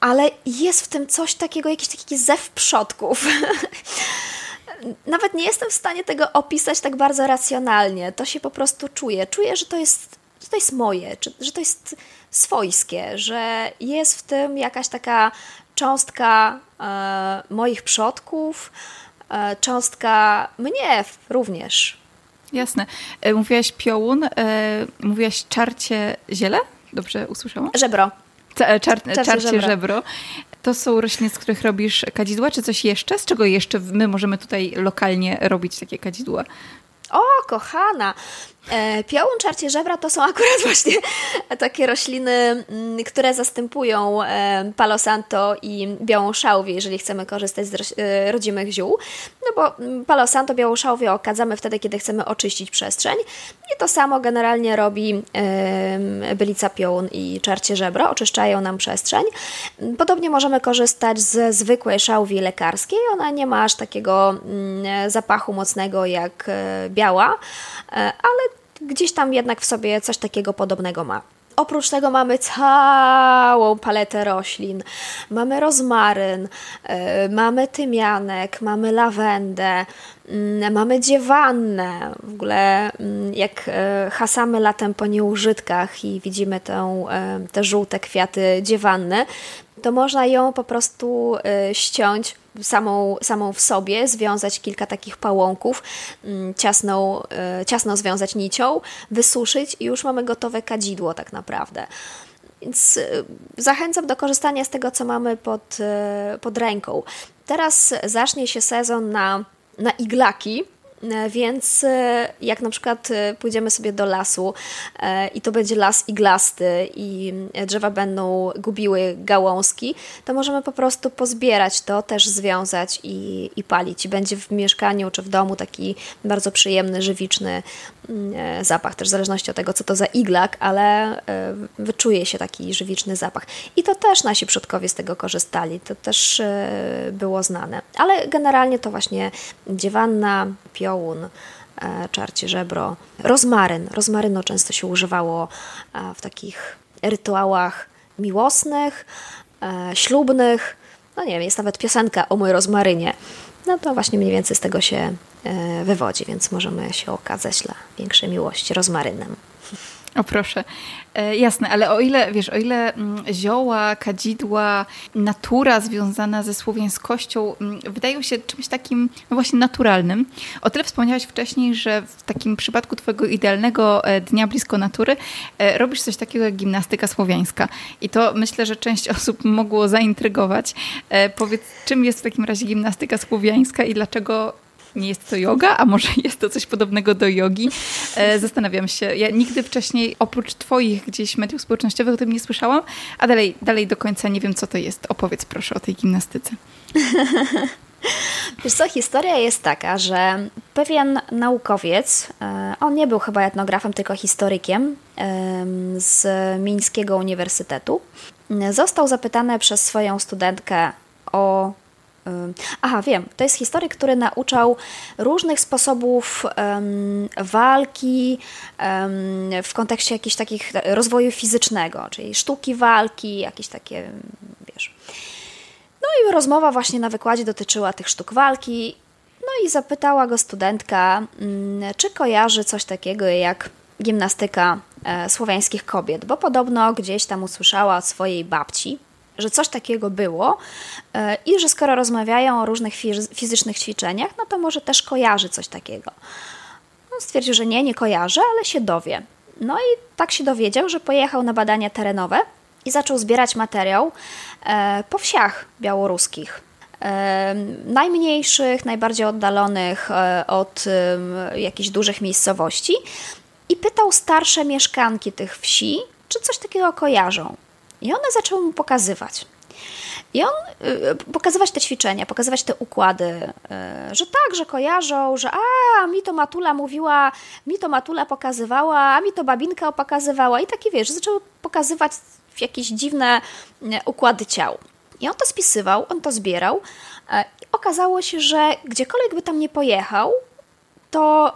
Ale jest w tym coś takiego, jakiś taki zew przodków. Nawet nie jestem w stanie tego opisać tak bardzo racjonalnie. To się po prostu czuje. Czuję, że to jest, że to jest moje, że to jest swojskie, że jest w tym jakaś taka cząstka e, moich przodków, e, cząstka mnie również. Jasne. E, mówiłaś piołun, mówiłaś czarcie ziele? Dobrze usłyszałam? Żebro. Czar, czarcie, czarcie żebro. żebro. To są rośliny, z których robisz kadzidła, czy coś jeszcze? Z czego jeszcze my możemy tutaj lokalnie robić takie kadzidła? O, kochana! E, piołun, czarcie żebra to są akurat właśnie takie rośliny, mm, które zastępują e, palo santo i białą szałwię, jeżeli chcemy korzystać z e, rodzimych ziół. No bo mm, palo santo, białą szałwię okadzamy wtedy, kiedy chcemy oczyścić przestrzeń. I to samo generalnie robi bylica piołun i czarcie żebro, oczyszczają nam przestrzeń. Podobnie możemy korzystać ze zwykłej szałwi lekarskiej. Ona nie ma aż takiego mm, zapachu mocnego jak biała, ale gdzieś tam jednak w sobie coś takiego podobnego ma. Oprócz tego mamy całą paletę roślin. Mamy rozmaryn, yy, mamy tymianek, mamy lawendę, yy, mamy dziewannę. W ogóle yy, jak e, hasamy latem po nieużytkach i widzimy e, te żółte kwiaty dziewanny, to można ją po prostu ściąć samą, samą w sobie, związać kilka takich pałąków, mm, ciasną, e, ciasno związać nicią, wysuszyć i już mamy gotowe kadzidło tak naprawdę. Więc e, zachęcam do korzystania z tego, co mamy pod, e, pod ręką. Teraz zacznie się sezon na, na iglaki, więc e, jak na przykład e, pójdziemy sobie do lasu i to będzie las iglasty i drzewa będą gubiły gałązki, to możemy po prostu pozbierać to, też związać i, i palić. I będzie w mieszkaniu czy w domu taki bardzo przyjemny, żywiczny zapach, też w zależności od tego, co to za iglak, ale wyczuje się taki żywiczny zapach. I to też nasi przodkowie z tego korzystali, to też było znane. Ale generalnie to właśnie dziewanna, pio piołun, e, czarcie żebro, rozmaryn. Rozmarynu często się używało e, w takich rytuałach miłosnych, e, ślubnych. No nie wiem, jest nawet piosenka o mój rozmarynie. No to właśnie mniej więcej z tego się wywodzi, więc możemy się okazać dla większej miłości rozmarynem. O proszę. E, jasne, ale o ile, wiesz, o ile mm, zioła, kadzidła, natura związana ze słowiańskością mm, wydają się czymś takim no właśnie naturalnym, o tyle wspomniałaś wcześniej, że w takim przypadku twojego idealnego e, dnia blisko natury e, robisz coś takiego jak gimnastyka słowiańska. I to myślę, że część osób mogło zaintrygować. Powiedz, czym jest w takim razie gimnastyka słowiańska i dlaczego nie jest to yoga, a może jest to coś podobnego do jogi. E, zastanawiam się. Ja nigdy wcześniej, oprócz Twoich gdzieś mediów społecznościowych o tym nie słyszałam, a dalej, dalej do końca nie wiem, co to jest. Opowiedz proszę o tej gimnastyce. Wiesz co, historia jest taka, że pewien naukowiec, e, on nie był chyba etnografem, tylko historykiem z Mińskiego Uniwersytetu, został zapytany przez swoją studentkę o Aha, wiem. To jest historyk, który nauczał różnych sposobów um, walki um, w kontekście jakichś takich rozwoju fizycznego, czyli sztuki walki, jakieś takie, wiesz. No i rozmowa właśnie na wykładzie dotyczyła tych sztuk walki. No i zapytała go studentka, um, czy kojarzy coś takiego jak gimnastyka e, słowiańskich kobiet, bo podobno gdzieś tam usłyszała od swojej babci, że coś takiego było e, i że skoro rozmawiają o różnych fizycznych ćwiczeniach, no to może też kojarzy coś takiego. On stwierdził, że nie, nie kojarzy, ale się dowie. No i tak się dowiedział, że pojechał na badania terenowe i zaczął zbierać materiał po wsiach białoruskich. Najmniejszych, najbardziej oddalonych od jakichś dużych miejscowości i pytał starsze mieszkanki tych wsi, czy coś takiego kojarzą. I one zaczęły mu pokazywać. I on y, pokazywać te ćwiczenia, pokazywać te układy, y, że tak, że kojarzą, że a, mi to Matula mówiła, mi to Matula pokazywała, a mi to Babinka pokazywała i takie wiesz, zaczęły pokazywać jakieś dziwne y, układy ciał. I on to spisywał, on to zbierał i okazało się, że gdziekolwiek by tam nie pojechał, to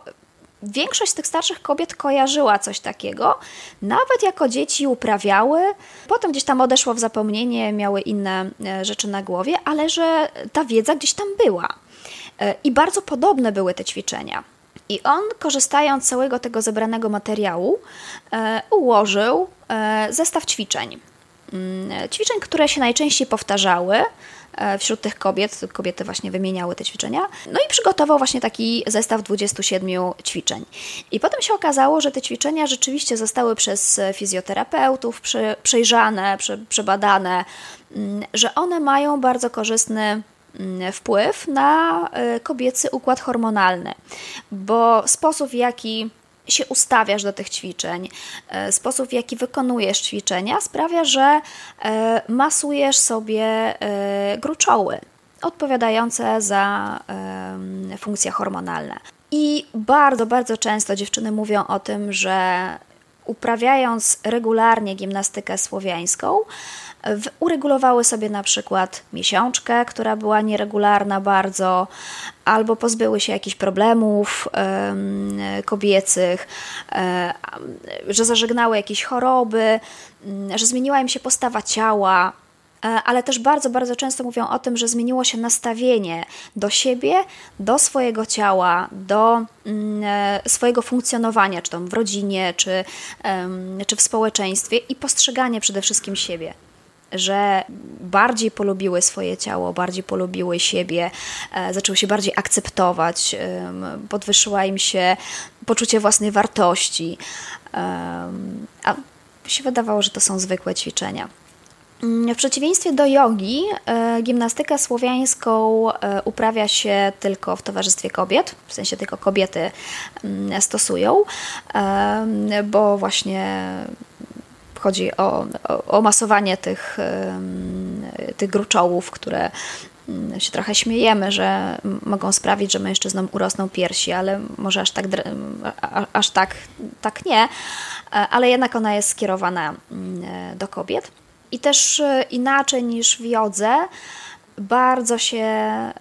Większość z tych starszych kobiet kojarzyła coś takiego, nawet jako dzieci uprawiały, potem gdzieś tam odeszło w zapomnienie, miały inne e, rzeczy na głowie, ale że ta wiedza gdzieś tam była. E, I bardzo podobne były te ćwiczenia. I on, korzystając z całego tego zebranego materiału, e, ułożył zestaw ćwiczeń. Mm, ćwiczeń, które się najczęściej powtarzały, wśród tych kobiet, kobiety właśnie wymieniały te ćwiczenia. No i przygotował właśnie taki zestaw 27 ćwiczeń. I potem się okazało, że te ćwiczenia rzeczywiście zostały przez fizjoterapeutów przejrzane, przebadane, mm, że one mają bardzo korzystny mm, wpływ na e, kobiecy układ hormonalny, bo sposób w jaki się ustawiasz do tych ćwiczeń, e, sposób w jaki wykonujesz ćwiczenia sprawia, że e, masujesz sobie e, gruczoły odpowiadające za funkcje hormonalne. I bardzo, bardzo często dziewczyny mówią o tym, że uprawiając regularnie gimnastykę słowiańską, uregulowały sobie na przykład miesiączkę, która była nieregularna bardzo, albo pozbyły się jakichś problemów kobiecych, że zażegnały jakieś choroby, że zmieniła im się postawa ciała, e, ale też bardzo, bardzo często mówią o tym, że zmieniło się nastawienie do siebie, do swojego ciała, do e, swojego funkcjonowania, czy tam w rodzinie, czy, czy w społeczeństwie i postrzeganie przede wszystkim siebie że bardziej polubiły swoje ciało, bardziej polubiły siebie, e, zaczęły się bardziej akceptować, podwyższyła im się poczucie własnej wartości. A się wydawało, że to są zwykłe ćwiczenia. Mm, w przeciwieństwie do jogi, e, gimnastykę słowiańską e, uprawia się tylko w towarzystwie kobiet, w sensie tylko kobiety mm, stosują, bo właśnie chodzi o, o, o masowanie tych, tych gruczołów, które mm, się trochę śmiejemy, że mogą sprawić, że mężczyznom urosną piersi, ale może aż tak, aż tak, tak nie, e, ale jednak ona jest skierowana mm, do kobiet. I też e, inaczej niż w jodze, bardzo się e,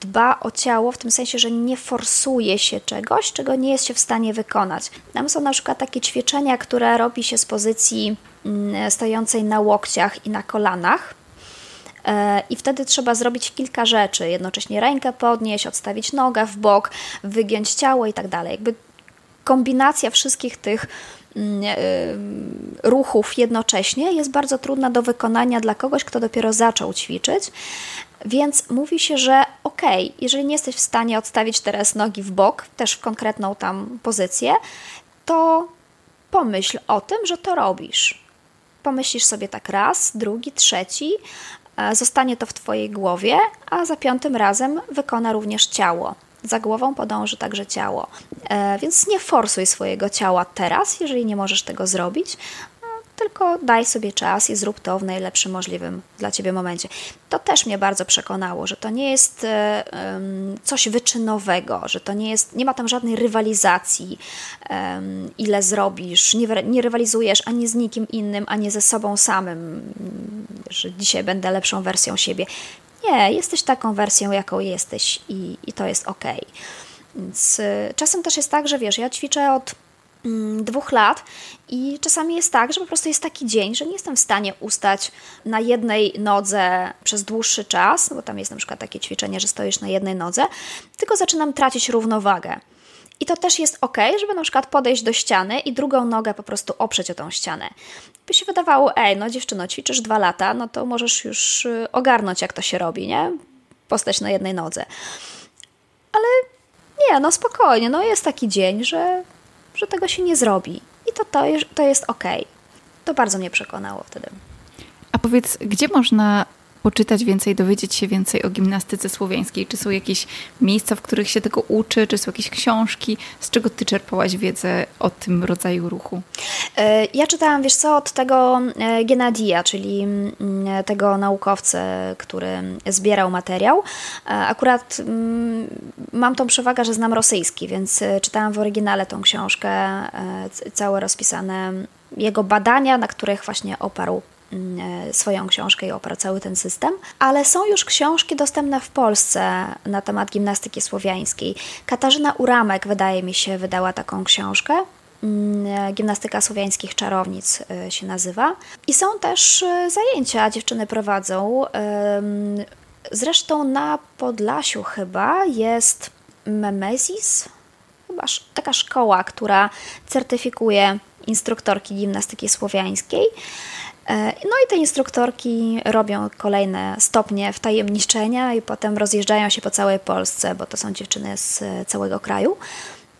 dba o ciało, w tym sensie, że nie forsuje się czegoś, czego nie jest się w stanie wykonać. Tam są na przykład takie ćwiczenia, które robi się z pozycji mm, stojącej na łokciach i na kolanach. E, I wtedy trzeba zrobić kilka rzeczy, jednocześnie rękę podnieść, odstawić nogę w bok, wygiąć ciało i tak dalej. Jakby kombinacja wszystkich tych ruchów jednocześnie jest bardzo trudna do wykonania dla kogoś, kto dopiero zaczął ćwiczyć. Więc mówi się, że ok, jeżeli nie jesteś w stanie odstawić teraz nogi w bok, też w konkretną tam pozycję, to pomyśl o tym, że to robisz. Pomyślisz sobie tak raz, drugi, trzeci, e, zostanie to w Twojej głowie, a za piątym razem wykona również ciało. Za głową podąży także ciało. E, więc nie forsuj swojego ciała teraz, jeżeli nie możesz tego zrobić, no, tylko daj sobie czas i zrób to w najlepszym możliwym dla ciebie momencie. To też mnie bardzo przekonało, że to nie jest e, coś wyczynowego, że to nie jest, nie ma tam żadnej rywalizacji, ile zrobisz, nie, nie rywalizujesz ani z nikim innym, ani ze sobą samym, że dzisiaj będę lepszą wersją siebie. Nie, jesteś taką wersją, jaką jesteś i, i to jest ok. Więc y, czasem też jest tak, że wiesz, ja ćwiczę od mm, dwóch lat i czasami jest tak, że po prostu jest taki dzień, że nie jestem w stanie ustać na jednej nodze przez dłuższy czas, bo tam jest na przykład takie ćwiczenie, że stoisz na jednej nodze, tylko zaczynam tracić równowagę. I to też jest ok, żeby na przykład podejść do ściany i drugą nogę po prostu oprzeć o tą ścianę. By się wydawało, ej, no dziewczyno, ćwiczysz dwa lata, no to możesz już y, ogarnąć, jak to się robi, nie? Postać na jednej nodze. Ale nie, no spokojnie, no jest taki dzień, że, że tego się nie zrobi. I to, to, to jest ok. To bardzo mnie przekonało wtedy. A powiedz, gdzie można poczytać więcej, dowiedzieć się więcej o gimnastyce słowiańskiej? Czy są jakieś miejsca, w których się tego uczy? Czy są jakieś książki? Z czego ty czerpałaś wiedzę o tym rodzaju ruchu? E, ja czytałam, wiesz co, od tego e, Gennadia, czyli mm, tego naukowca, który zbierał materiał. E, akurat mm, mam tą przewagę, że znam rosyjski, więc czytałam w oryginale tą książkę, całe rozpisane jego badania, na których właśnie oparł swoją książkę i oparł ten system, ale są już książki dostępne w Polsce na temat gimnastyki słowiańskiej. Katarzyna Uramek, wydaje mi się, wydała taką książkę. Mm, e, gimnastyka słowiańskich czarownic e, się nazywa. I są też zajęcia, dziewczyny prowadzą. Zresztą na Podlasiu chyba jest Memezis, chyba taka szkoła, która certyfikuje instruktorki gimnastyki słowiańskiej. E, no i te instruktorki robią kolejne stopnie wtajemniczenia i potem rozjeżdżają się po całej Polsce, bo to są dziewczyny z całego kraju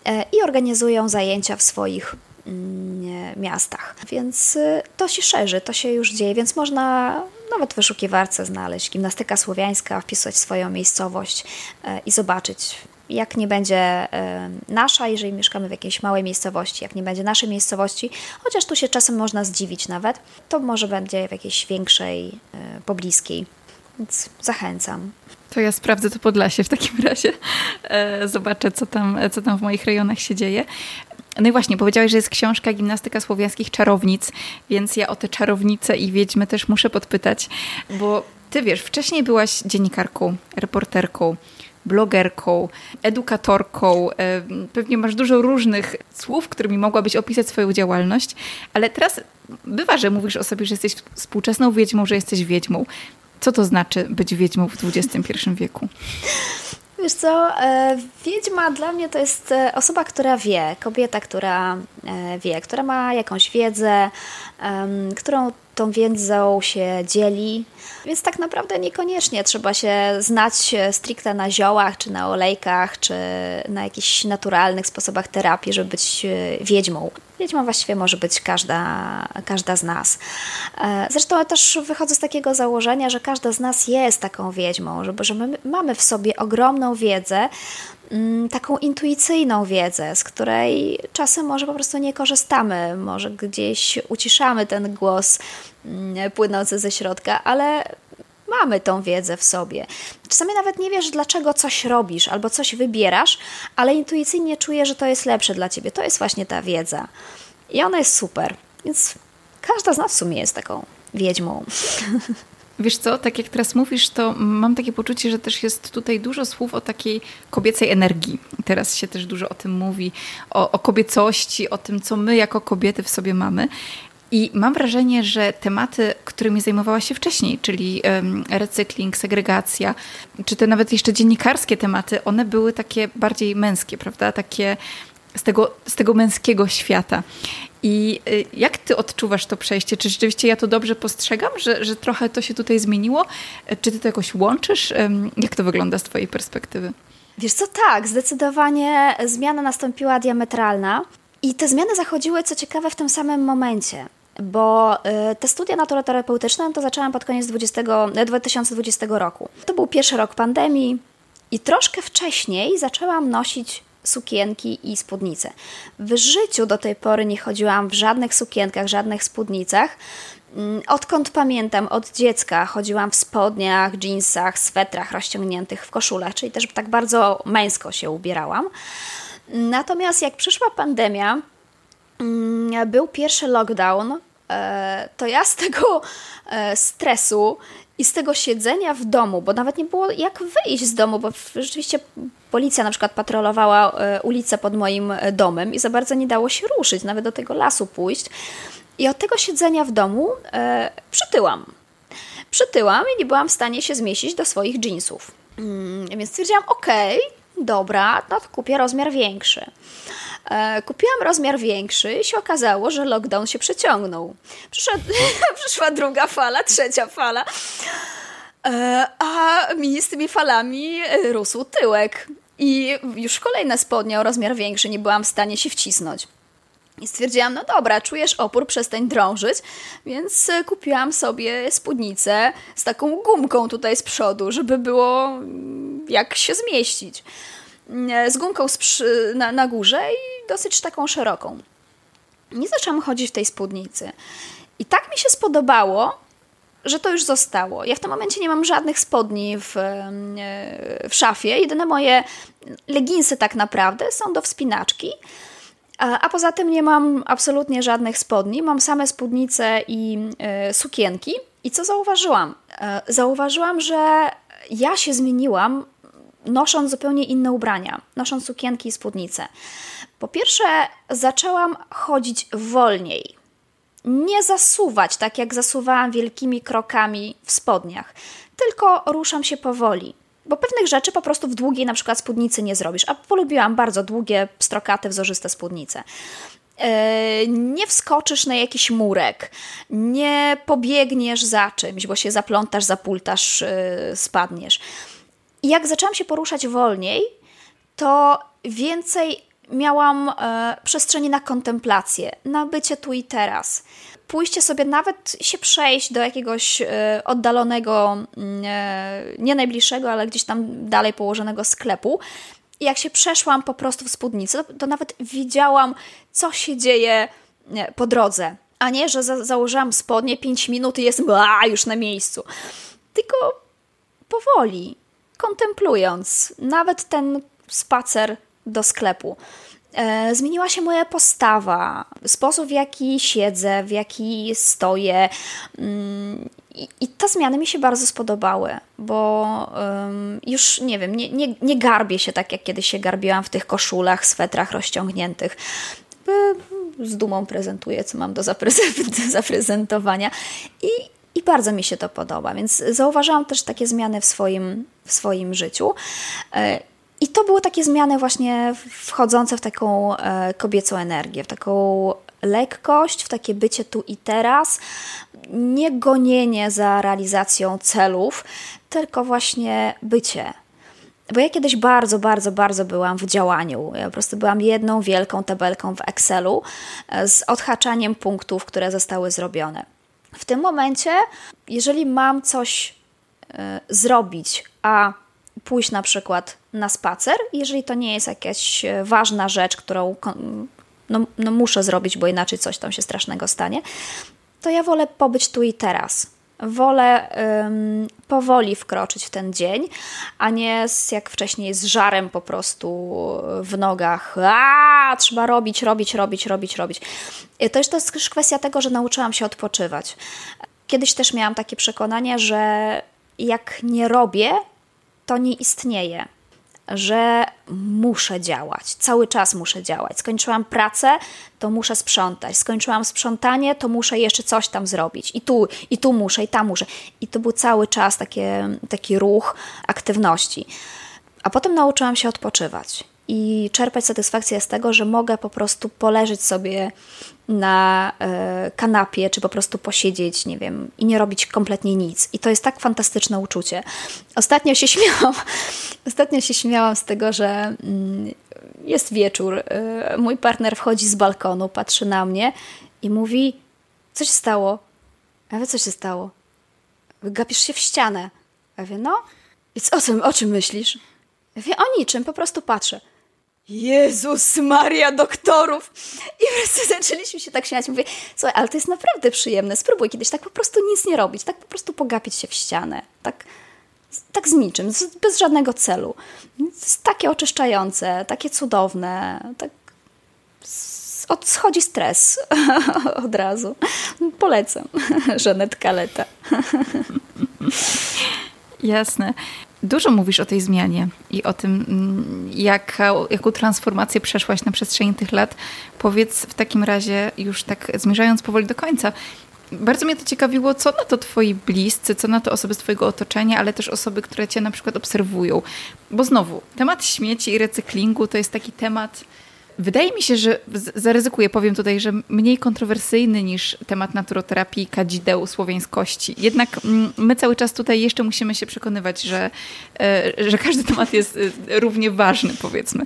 e, i organizują zajęcia w swoich mm, miastach. Więc e, to się szerzy, to się już dzieje, więc można nawet w wyszukiwarce znaleźć gimnastyka słowiańska, wpisać swoją miejscowość i zobaczyć jak nie będzie nasza, jeżeli mieszkamy w jakiejś małej miejscowości, jak nie będzie naszej miejscowości, chociaż tu się czasem można zdziwić nawet, to może będzie w jakiejś większej, e, pobliskiej. Więc zachęcam. To ja sprawdzę to Podlasie w takim razie. E, zobaczę, co tam, co tam w moich rejonach się dzieje. No i właśnie, powiedziałeś, że jest książka Gimnastyka Słowiańskich Czarownic, więc ja o te czarownice i wiedźmy też muszę podpytać, bo ty wiesz, wcześniej byłaś dziennikarką, reporterką, blogerką, edukatorką. E, pewnie masz dużo różnych słów, którymi mogłabyś opisać swoją działalność, ale teraz bywa, że mówisz o sobie, że jesteś współczesną wiedźmą, że jesteś wiedźmą. Co to znaczy być wiedźmą w XXI wieku? Wiesz co, e, wiedźma dla mnie to jest e, osoba, która wie, kobieta, która wie, która ma jakąś wiedzę, którą tą wiedzą się dzieli. Więc tak naprawdę niekoniecznie trzeba się znać stricte na ziołach, czy na olejkach, czy na jakichś naturalnych sposobach terapii, żeby być e, wiedźmą. Wiedźmą właściwie może być każda, każda z nas. E, zresztą też wychodzę z takiego założenia, że każda z nas jest taką wiedźmą, żeby, że my mamy w sobie ogromną wiedzę, taką intuicyjną wiedzę, z której czasem może po prostu nie korzystamy, może gdzieś uciszamy ten głos mm, płynący ze środka, ale mamy tą wiedzę w sobie. Czasami nawet nie wiesz, dlaczego coś robisz albo coś wybierasz, ale intuicyjnie czujesz, że to jest lepsze dla ciebie. To jest właśnie ta wiedza. I ona jest super. Więc każda z nas w sumie jest taką wiedźmą. Wiesz co, tak jak teraz mówisz, to mam takie poczucie, że też jest tutaj dużo słów o takiej kobiecej energii. Teraz się też dużo o tym mówi, o, o kobiecości, o tym, co my jako kobiety w sobie mamy. I mam wrażenie, że tematy, którymi zajmowała się wcześniej, czyli recykling, segregacja, czy te nawet jeszcze dziennikarskie tematy, one były takie bardziej męskie, prawda? Takie z tego, z tego męskiego świata. I y, jak ty odczuwasz to przejście? Czy rzeczywiście ja to dobrze postrzegam, że, że trochę to się tutaj zmieniło? Czy ty to jakoś łączysz? Jak to wygląda z twojej perspektywy? Wiesz co, tak, zdecydowanie zmiana nastąpiła diametralna i te zmiany zachodziły, co ciekawe, w tym samym momencie bo y, te studia naturoterapeutyczne to zaczęłam pod koniec 20, 2020 roku. To był pierwszy rok pandemii i troszkę wcześniej zaczęłam nosić sukienki i spódnice. W życiu do tej pory nie chodziłam w żadnych sukienkach, żadnych spódnicach. Mm, odkąd pamiętam, od dziecka chodziłam w spodniach, jeansach, swetrach rozciągniętych w koszulach, czyli też tak bardzo męsko się ubierałam. Natomiast jak przyszła pandemia, mm, był pierwszy lockdown, e, to ja z tego e, stresu i z tego siedzenia w domu, bo nawet nie było jak wyjść z domu, bo rzeczywiście policja na przykład patrolowała e, ulicę pod moim e, domem i za bardzo nie dało się ruszyć, nawet do tego lasu pójść. I od tego siedzenia w domu e, przytyłam. Przytyłam i nie byłam w stanie się zmieścić do swoich jeansów. Mm, więc stwierdziłam, okej, okay, dobra, no to kupię rozmiar większy. E, kupiłam rozmiar większy i się okazało, że lockdown się przeciągnął. Przyszła, przyszła druga fala, trzecia fala. E, a mi z tymi falami rósł tyłek. I już kolejne spodnie o rozmiar większy nie byłam w stanie się wcisnąć. I stwierdziłam, no dobra, czujesz opór, przestań drążyć, więc e, kupiłam sobie spódnicę z taką gumką tutaj z przodu, żeby było mm, jak się zmieścić. Mm, z gumką na, na górze i dosyć taką szeroką. Nie zaczęłam chodzić w tej spódnicy. I tak mi się spodobało, że to już zostało. Ja w tym momencie nie mam żadnych spodni w, e, w szafie. Jedyne moje leginsy tak naprawdę są do wspinaczki. A, a poza tym nie mam absolutnie żadnych spodni. Mam same spódnice i y, sukienki. I co zauważyłam? Zauważyłam, że ja się zmieniłam nosząc zupełnie inne ubrania, nosząc sukienki i spódnice. Po pierwsze, zaczęłam chodzić wolniej nie zasuwać tak, jak zasuwałam wielkimi krokami w spodniach, tylko ruszam się powoli. Bo pewnych rzeczy po prostu w długiej na przykład spódnicy nie zrobisz, a polubiłam bardzo długie, pstrokate, wzorzyste spódnice. E, nie wskoczysz na jakiś murek, nie pobiegniesz za czymś, bo się zaplątasz, zapultasz, e, spadniesz. I jak zaczęłam się poruszać wolniej, to więcej miałam e, przestrzeni na kontemplację, na bycie tu i teraz. Pójście sobie nawet się przejść do jakiegoś e, oddalonego, mm, e, nie najbliższego, ale gdzieś tam dalej położonego sklepu. I jak się przeszłam po prostu w spódnicy, to, to nawet widziałam, co się dzieje e, po drodze. A nie, że za założyłam spodnie 5 minut i jestem a, już na miejscu. Tylko powoli, kontemplując nawet ten spacer do sklepu. E, zmieniła się moja postawa, sposób w jaki siedzę, w jaki stoję. Mm, I, te zmiany mi się bardzo spodobały, bo um, już nie wiem, nie, nie, nie garbię się tak, jak kiedyś się garbiłam w tych koszulach, swetrach rozciągniętych. Z dumą prezentuję, co mam do zaprezentowania. I, i bardzo mi się to podoba, więc zauważyłam też takie zmiany w swoim, w swoim życiu. E, i to były takie zmiany właśnie wchodzące w taką e, kobiecą energię, w taką lekkość, w takie bycie tu i teraz, nie gonienie za realizacją celów, tylko właśnie bycie. Bo ja kiedyś bardzo, bardzo, bardzo byłam w działaniu. Ja po prostu byłam jedną wielką tabelką w Excelu e, z odhaczaniem punktów, które zostały zrobione. W tym momencie, jeżeli mam coś y, zrobić, a pójść na przykład na spacer, jeżeli to nie jest jakaś e, ważna rzecz, którą no, no muszę zrobić, bo inaczej coś tam się strasznego stanie, to ja wolę pobyć tu i teraz. Wolę um, powoli wkroczyć w ten dzień, a nie z, jak wcześniej z żarem po prostu w nogach. A, trzeba robić, robić, robić, robić, robić. To jest też kwestia tego, że nauczyłam się odpoczywać. Kiedyś też miałam takie przekonanie, że jak nie robię, to nie istnieje, że muszę działać, cały czas muszę działać. Skończyłam pracę, to muszę sprzątać. Skończyłam sprzątanie, to muszę jeszcze coś tam zrobić. I tu, i tu muszę, i tam muszę. I to był cały czas takie, taki ruch aktywności. A potem nauczyłam się odpoczywać i czerpać satysfakcję z tego, że mogę po prostu poleżeć sobie na y, kanapie, czy po prostu posiedzieć, nie wiem, i nie robić kompletnie nic. I to jest tak fantastyczne uczucie. Ostatnio się śmiałam, ostatnio się śmiałam z tego, że y, jest wieczór, y, mój partner wchodzi z balkonu, patrzy na mnie i mówi, co się stało? A wie, co się stało? Gapisz się w ścianę. Ja wie, no. I co, o, czym, o czym myślisz? Ja wie, o niczym, po prostu patrzę. Jezus Maria doktorów! I prostu zaczęliśmy się tak śmiać. Mówię, słuchaj, ale to jest naprawdę przyjemne. Spróbuj kiedyś tak po prostu nic nie robić, tak po prostu pogapić się w ścianę. Tak, tak z niczym, bez żadnego celu. To jest takie oczyszczające, takie cudowne. Tak schodzi stres od razu. Polecam. Żanet Kaleta. Jasne. Dużo mówisz o tej zmianie i o tym, mm, jaka, jaką transformację przeszłaś na przestrzeni tych lat. Powiedz w takim razie, już tak zmierzając powoli do końca, bardzo mnie to ciekawiło, co na to twoi bliscy, co na to osoby z twojego otoczenia, ale też osoby, które cię na przykład obserwują. Bo znowu, temat śmieci i recyklingu to jest taki temat Wydaje mi się, że zaryzykuję, powiem tutaj, że mniej kontrowersyjny niż temat naturoterapii kadzideł słowiańskości. Jednak mm, my cały czas tutaj jeszcze musimy się przekonywać, że, e, że każdy temat jest e, równie ważny, powiedzmy.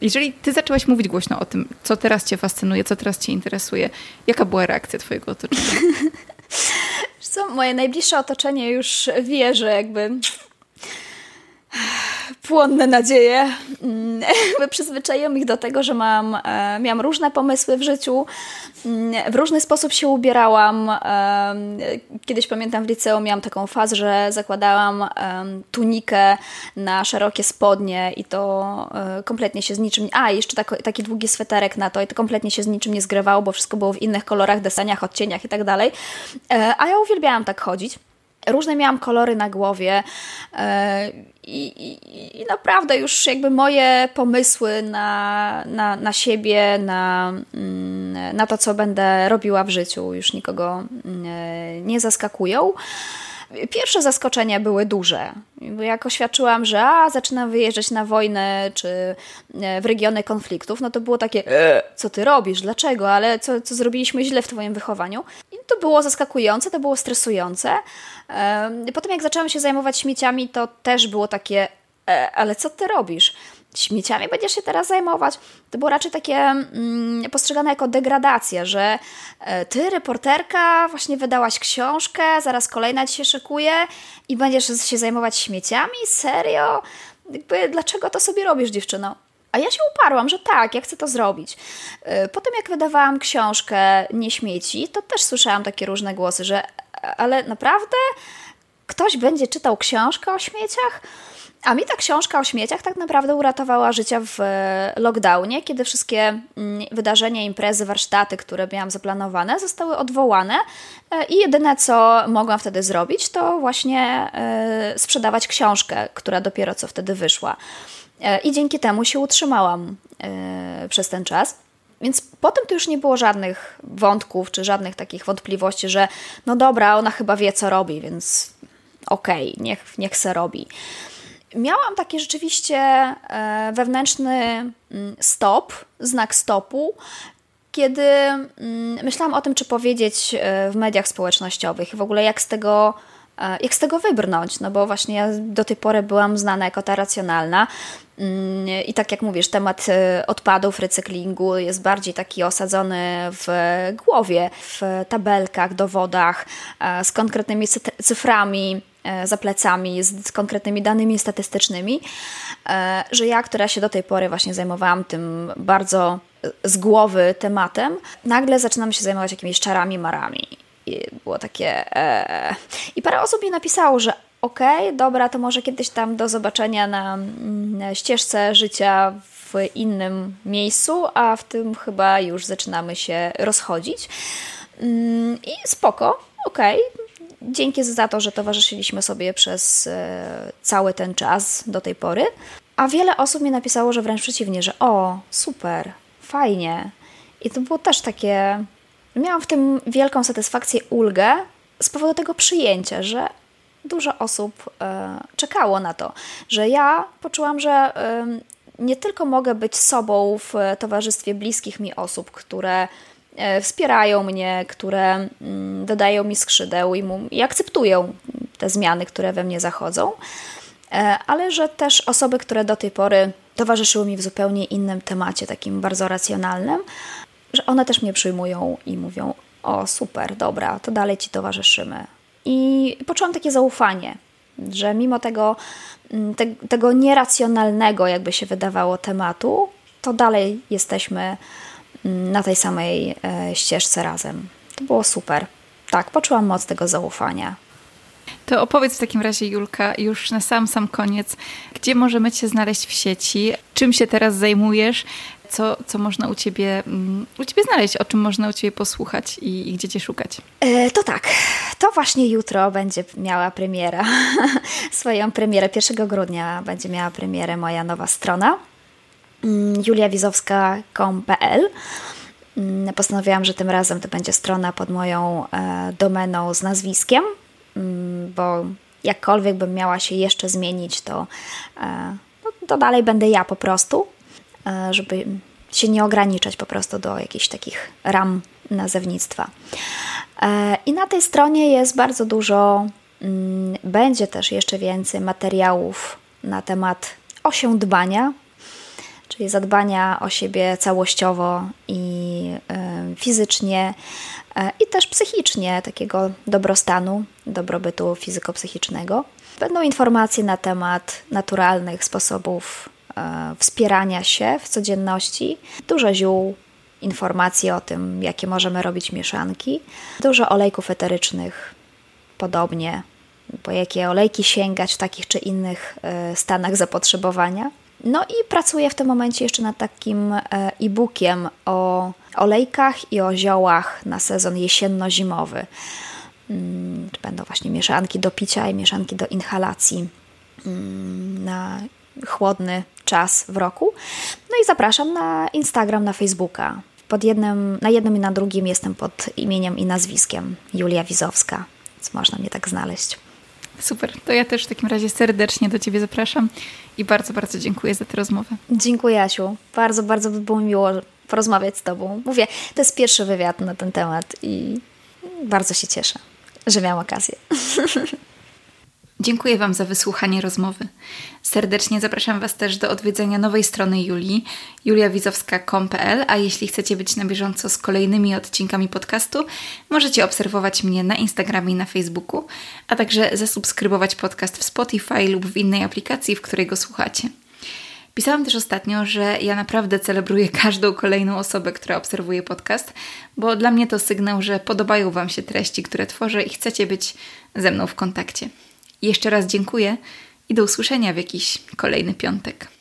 Jeżeli ty zaczęłaś mówić głośno o tym, co teraz cię fascynuje, co teraz cię interesuje, jaka była reakcja twojego otoczenia? Co, moje najbliższe otoczenie już wie, że jakby płonne nadzieje. Mm, przyzwyczaiłam ich do tego, że mam, e, miałam różne pomysły w życiu, mm, w różny sposób się ubierałam. E, kiedyś pamiętam w liceum miałam taką fazę, że zakładałam tunikę na szerokie spodnie i to e, kompletnie się z niczym... A, jeszcze taki długi sweterek na to i to kompletnie się z niczym nie zgrywało, bo wszystko było w innych kolorach, deseniach, odcieniach i tak dalej. A ja uwielbiałam tak chodzić. Różne miałam kolory na głowie e, i, i, i, naprawdę już jakby moje pomysły na, na, na siebie, na, mm, na to, co będę robiła w życiu, już nikogo mm, nie zaskakują. Pierwsze zaskoczenia były duże, bo jak oświadczyłam, że a, zaczynam wyjeżdżać na wojnę czy e, w regiony konfliktów, no to było takie, e, co ty robisz, dlaczego, ale co, co zrobiliśmy źle w twoim wychowaniu. I to było zaskakujące, to było stresujące. Potem jak zaczęłam się zajmować śmieciami, to też było takie, e, ale co ty robisz? Śmieciami będziesz się teraz zajmować. To było raczej takie mm, postrzegane jako degradacja, że e, ty, reporterka, właśnie wydałaś książkę, zaraz kolejna ci się szykuje i będziesz się zajmować śmieciami? Serio? Jakby, dlaczego to sobie robisz, dziewczyno? A ja się uparłam, że tak, ja chcę to zrobić. E, potem, jak wydawałam książkę Nie śmieci, to też słyszałam takie różne głosy, że ale naprawdę ktoś będzie czytał książkę o śmieciach? A mi ta książka o śmieciach tak naprawdę uratowała życia w e, lockdownie, kiedy wszystkie mm, wydarzenia, imprezy, warsztaty, które miałam zaplanowane, zostały odwołane e, i jedyne co mogłam wtedy zrobić, to właśnie e, sprzedawać książkę, która dopiero co wtedy wyszła. I dzięki temu się utrzymałam przez ten czas. Więc potem to już nie było żadnych wątków, czy żadnych takich wątpliwości, że no dobra, ona chyba wie, co robi, więc okej, okay, niech, niech se robi miałam taki rzeczywiście e, wewnętrzny mm, stop, znak stopu, kiedy mm, myślałam o tym, czy powiedzieć e, w mediach społecznościowych i w ogóle jak z tego e, jak z tego wybrnąć, no bo właśnie ja do tej pory byłam znana jako ta racjonalna. Mm, i tak jak mówisz, temat odpadów, recyklingu jest bardziej taki osadzony w głowie, w tabelkach, dowodach, z konkretnymi cyframi, za plecami z konkretnymi danymi statystycznymi, e, że ja, która się do tej pory właśnie zajmowałam tym bardzo z głowy tematem, nagle zaczynam się zajmować jakimiś czarami, marami. I było takie... E... I parę osób mi napisało, że okej, okay, dobra, to może kiedyś tam do zobaczenia na, na ścieżce życia w innym miejscu, a w tym chyba już zaczynamy się rozchodzić. Mm, I spoko, okej, okay, Dzięki za to, że towarzyszyliśmy sobie przez e, cały ten czas do tej pory. A wiele osób mi napisało, że wręcz przeciwnie, że o, super, fajnie. I to było też takie. Miałam w tym wielką satysfakcję, ulgę z powodu tego przyjęcia, że dużo osób e, czekało na to, że ja poczułam, że nie tylko mogę być sobą w towarzystwie bliskich mi osób, które wspierają mnie, które mm, dodają mi skrzydeł i, mu, i akceptują te zmiany, które we mnie zachodzą, e, ale że też osoby, które do tej pory towarzyszyły mi w zupełnie innym temacie, takim bardzo racjonalnym, że one też mnie przyjmują i mówią: O, super, dobra, to dalej ci towarzyszymy. I poczułam takie zaufanie, że mimo tego, mm, te, tego nieracjonalnego, jakby się wydawało, tematu, to dalej jesteśmy na tej samej e, ścieżce razem. To było super. Tak, poczułam moc tego zaufania. To opowiedz w takim razie, Julka, już na sam sam koniec, gdzie możemy Cię znaleźć w sieci, czym się teraz zajmujesz, co, co można u ciebie, mm, u ciebie znaleźć, o czym można u Ciebie posłuchać i, i gdzie Cię szukać? E, to tak, to właśnie jutro będzie miała premiera, swoją premierę, 1 grudnia będzie miała premierę moja nowa strona juliawizowska.com.pl mm, Postanowiłam, że tym razem to będzie strona pod moją e, domeną z nazwiskiem, mm, bo jakkolwiek bym miała się jeszcze zmienić, to, e, no, to dalej będę ja po prostu, e, żeby się nie ograniczać po prostu do jakichś takich ram nazewnictwa. I na tej stronie jest bardzo dużo, mm, będzie też jeszcze więcej materiałów na temat osiądbania, czyli zadbania o siebie całościowo i fizycznie, e, i też psychicznie, takiego dobrostanu, dobrobytu fizyko-psychicznego. Będą informacje na temat naturalnych sposobów e, wspierania się w codzienności, dużo ziół, informacji o tym, jakie możemy robić mieszanki, dużo olejków eterycznych, podobnie, po jakie olejki sięgać w takich czy innych e, stanach zapotrzebowania. No i pracuję w tym momencie jeszcze nad takim e, e-bookiem o olejkach i o ziołach na sezon jesienno-zimowy. Mm, będą właśnie mieszanki do picia i mieszanki do inhalacji mm, na chłodny czas w roku. No i zapraszam na Instagram, na Facebooka. Pod jednym, na jednym i na drugim jestem pod imieniem i nazwiskiem Julia Wizowska, więc można mnie tak znaleźć. Super, to ja też w takim razie serdecznie do Ciebie zapraszam i bardzo, bardzo dziękuję za tę rozmowę. Dziękuję, Asiu. Bardzo, bardzo by było miło porozmawiać z Tobą. Mówię, to jest pierwszy wywiad na ten temat i bardzo się cieszę, że miałam okazję. Dziękuję Wam za wysłuchanie rozmowy. Serdecznie zapraszam Was też do odwiedzenia nowej strony Julii, juliawizowska.com.pl, a jeśli chcecie być na bieżąco z kolejnymi odcinkami podcastu, możecie obserwować mnie na Instagramie i na Facebooku, a także zasubskrybować podcast w Spotify lub w innej aplikacji, w której go słuchacie. Pisałam też ostatnio, że ja naprawdę celebruję każdą kolejną osobę, która obserwuje podcast, bo dla mnie to sygnał, że podobają Wam się treści, które tworzę i chcecie być ze mną w kontakcie. Jeszcze raz dziękuję i do usłyszenia w jakiś kolejny piątek.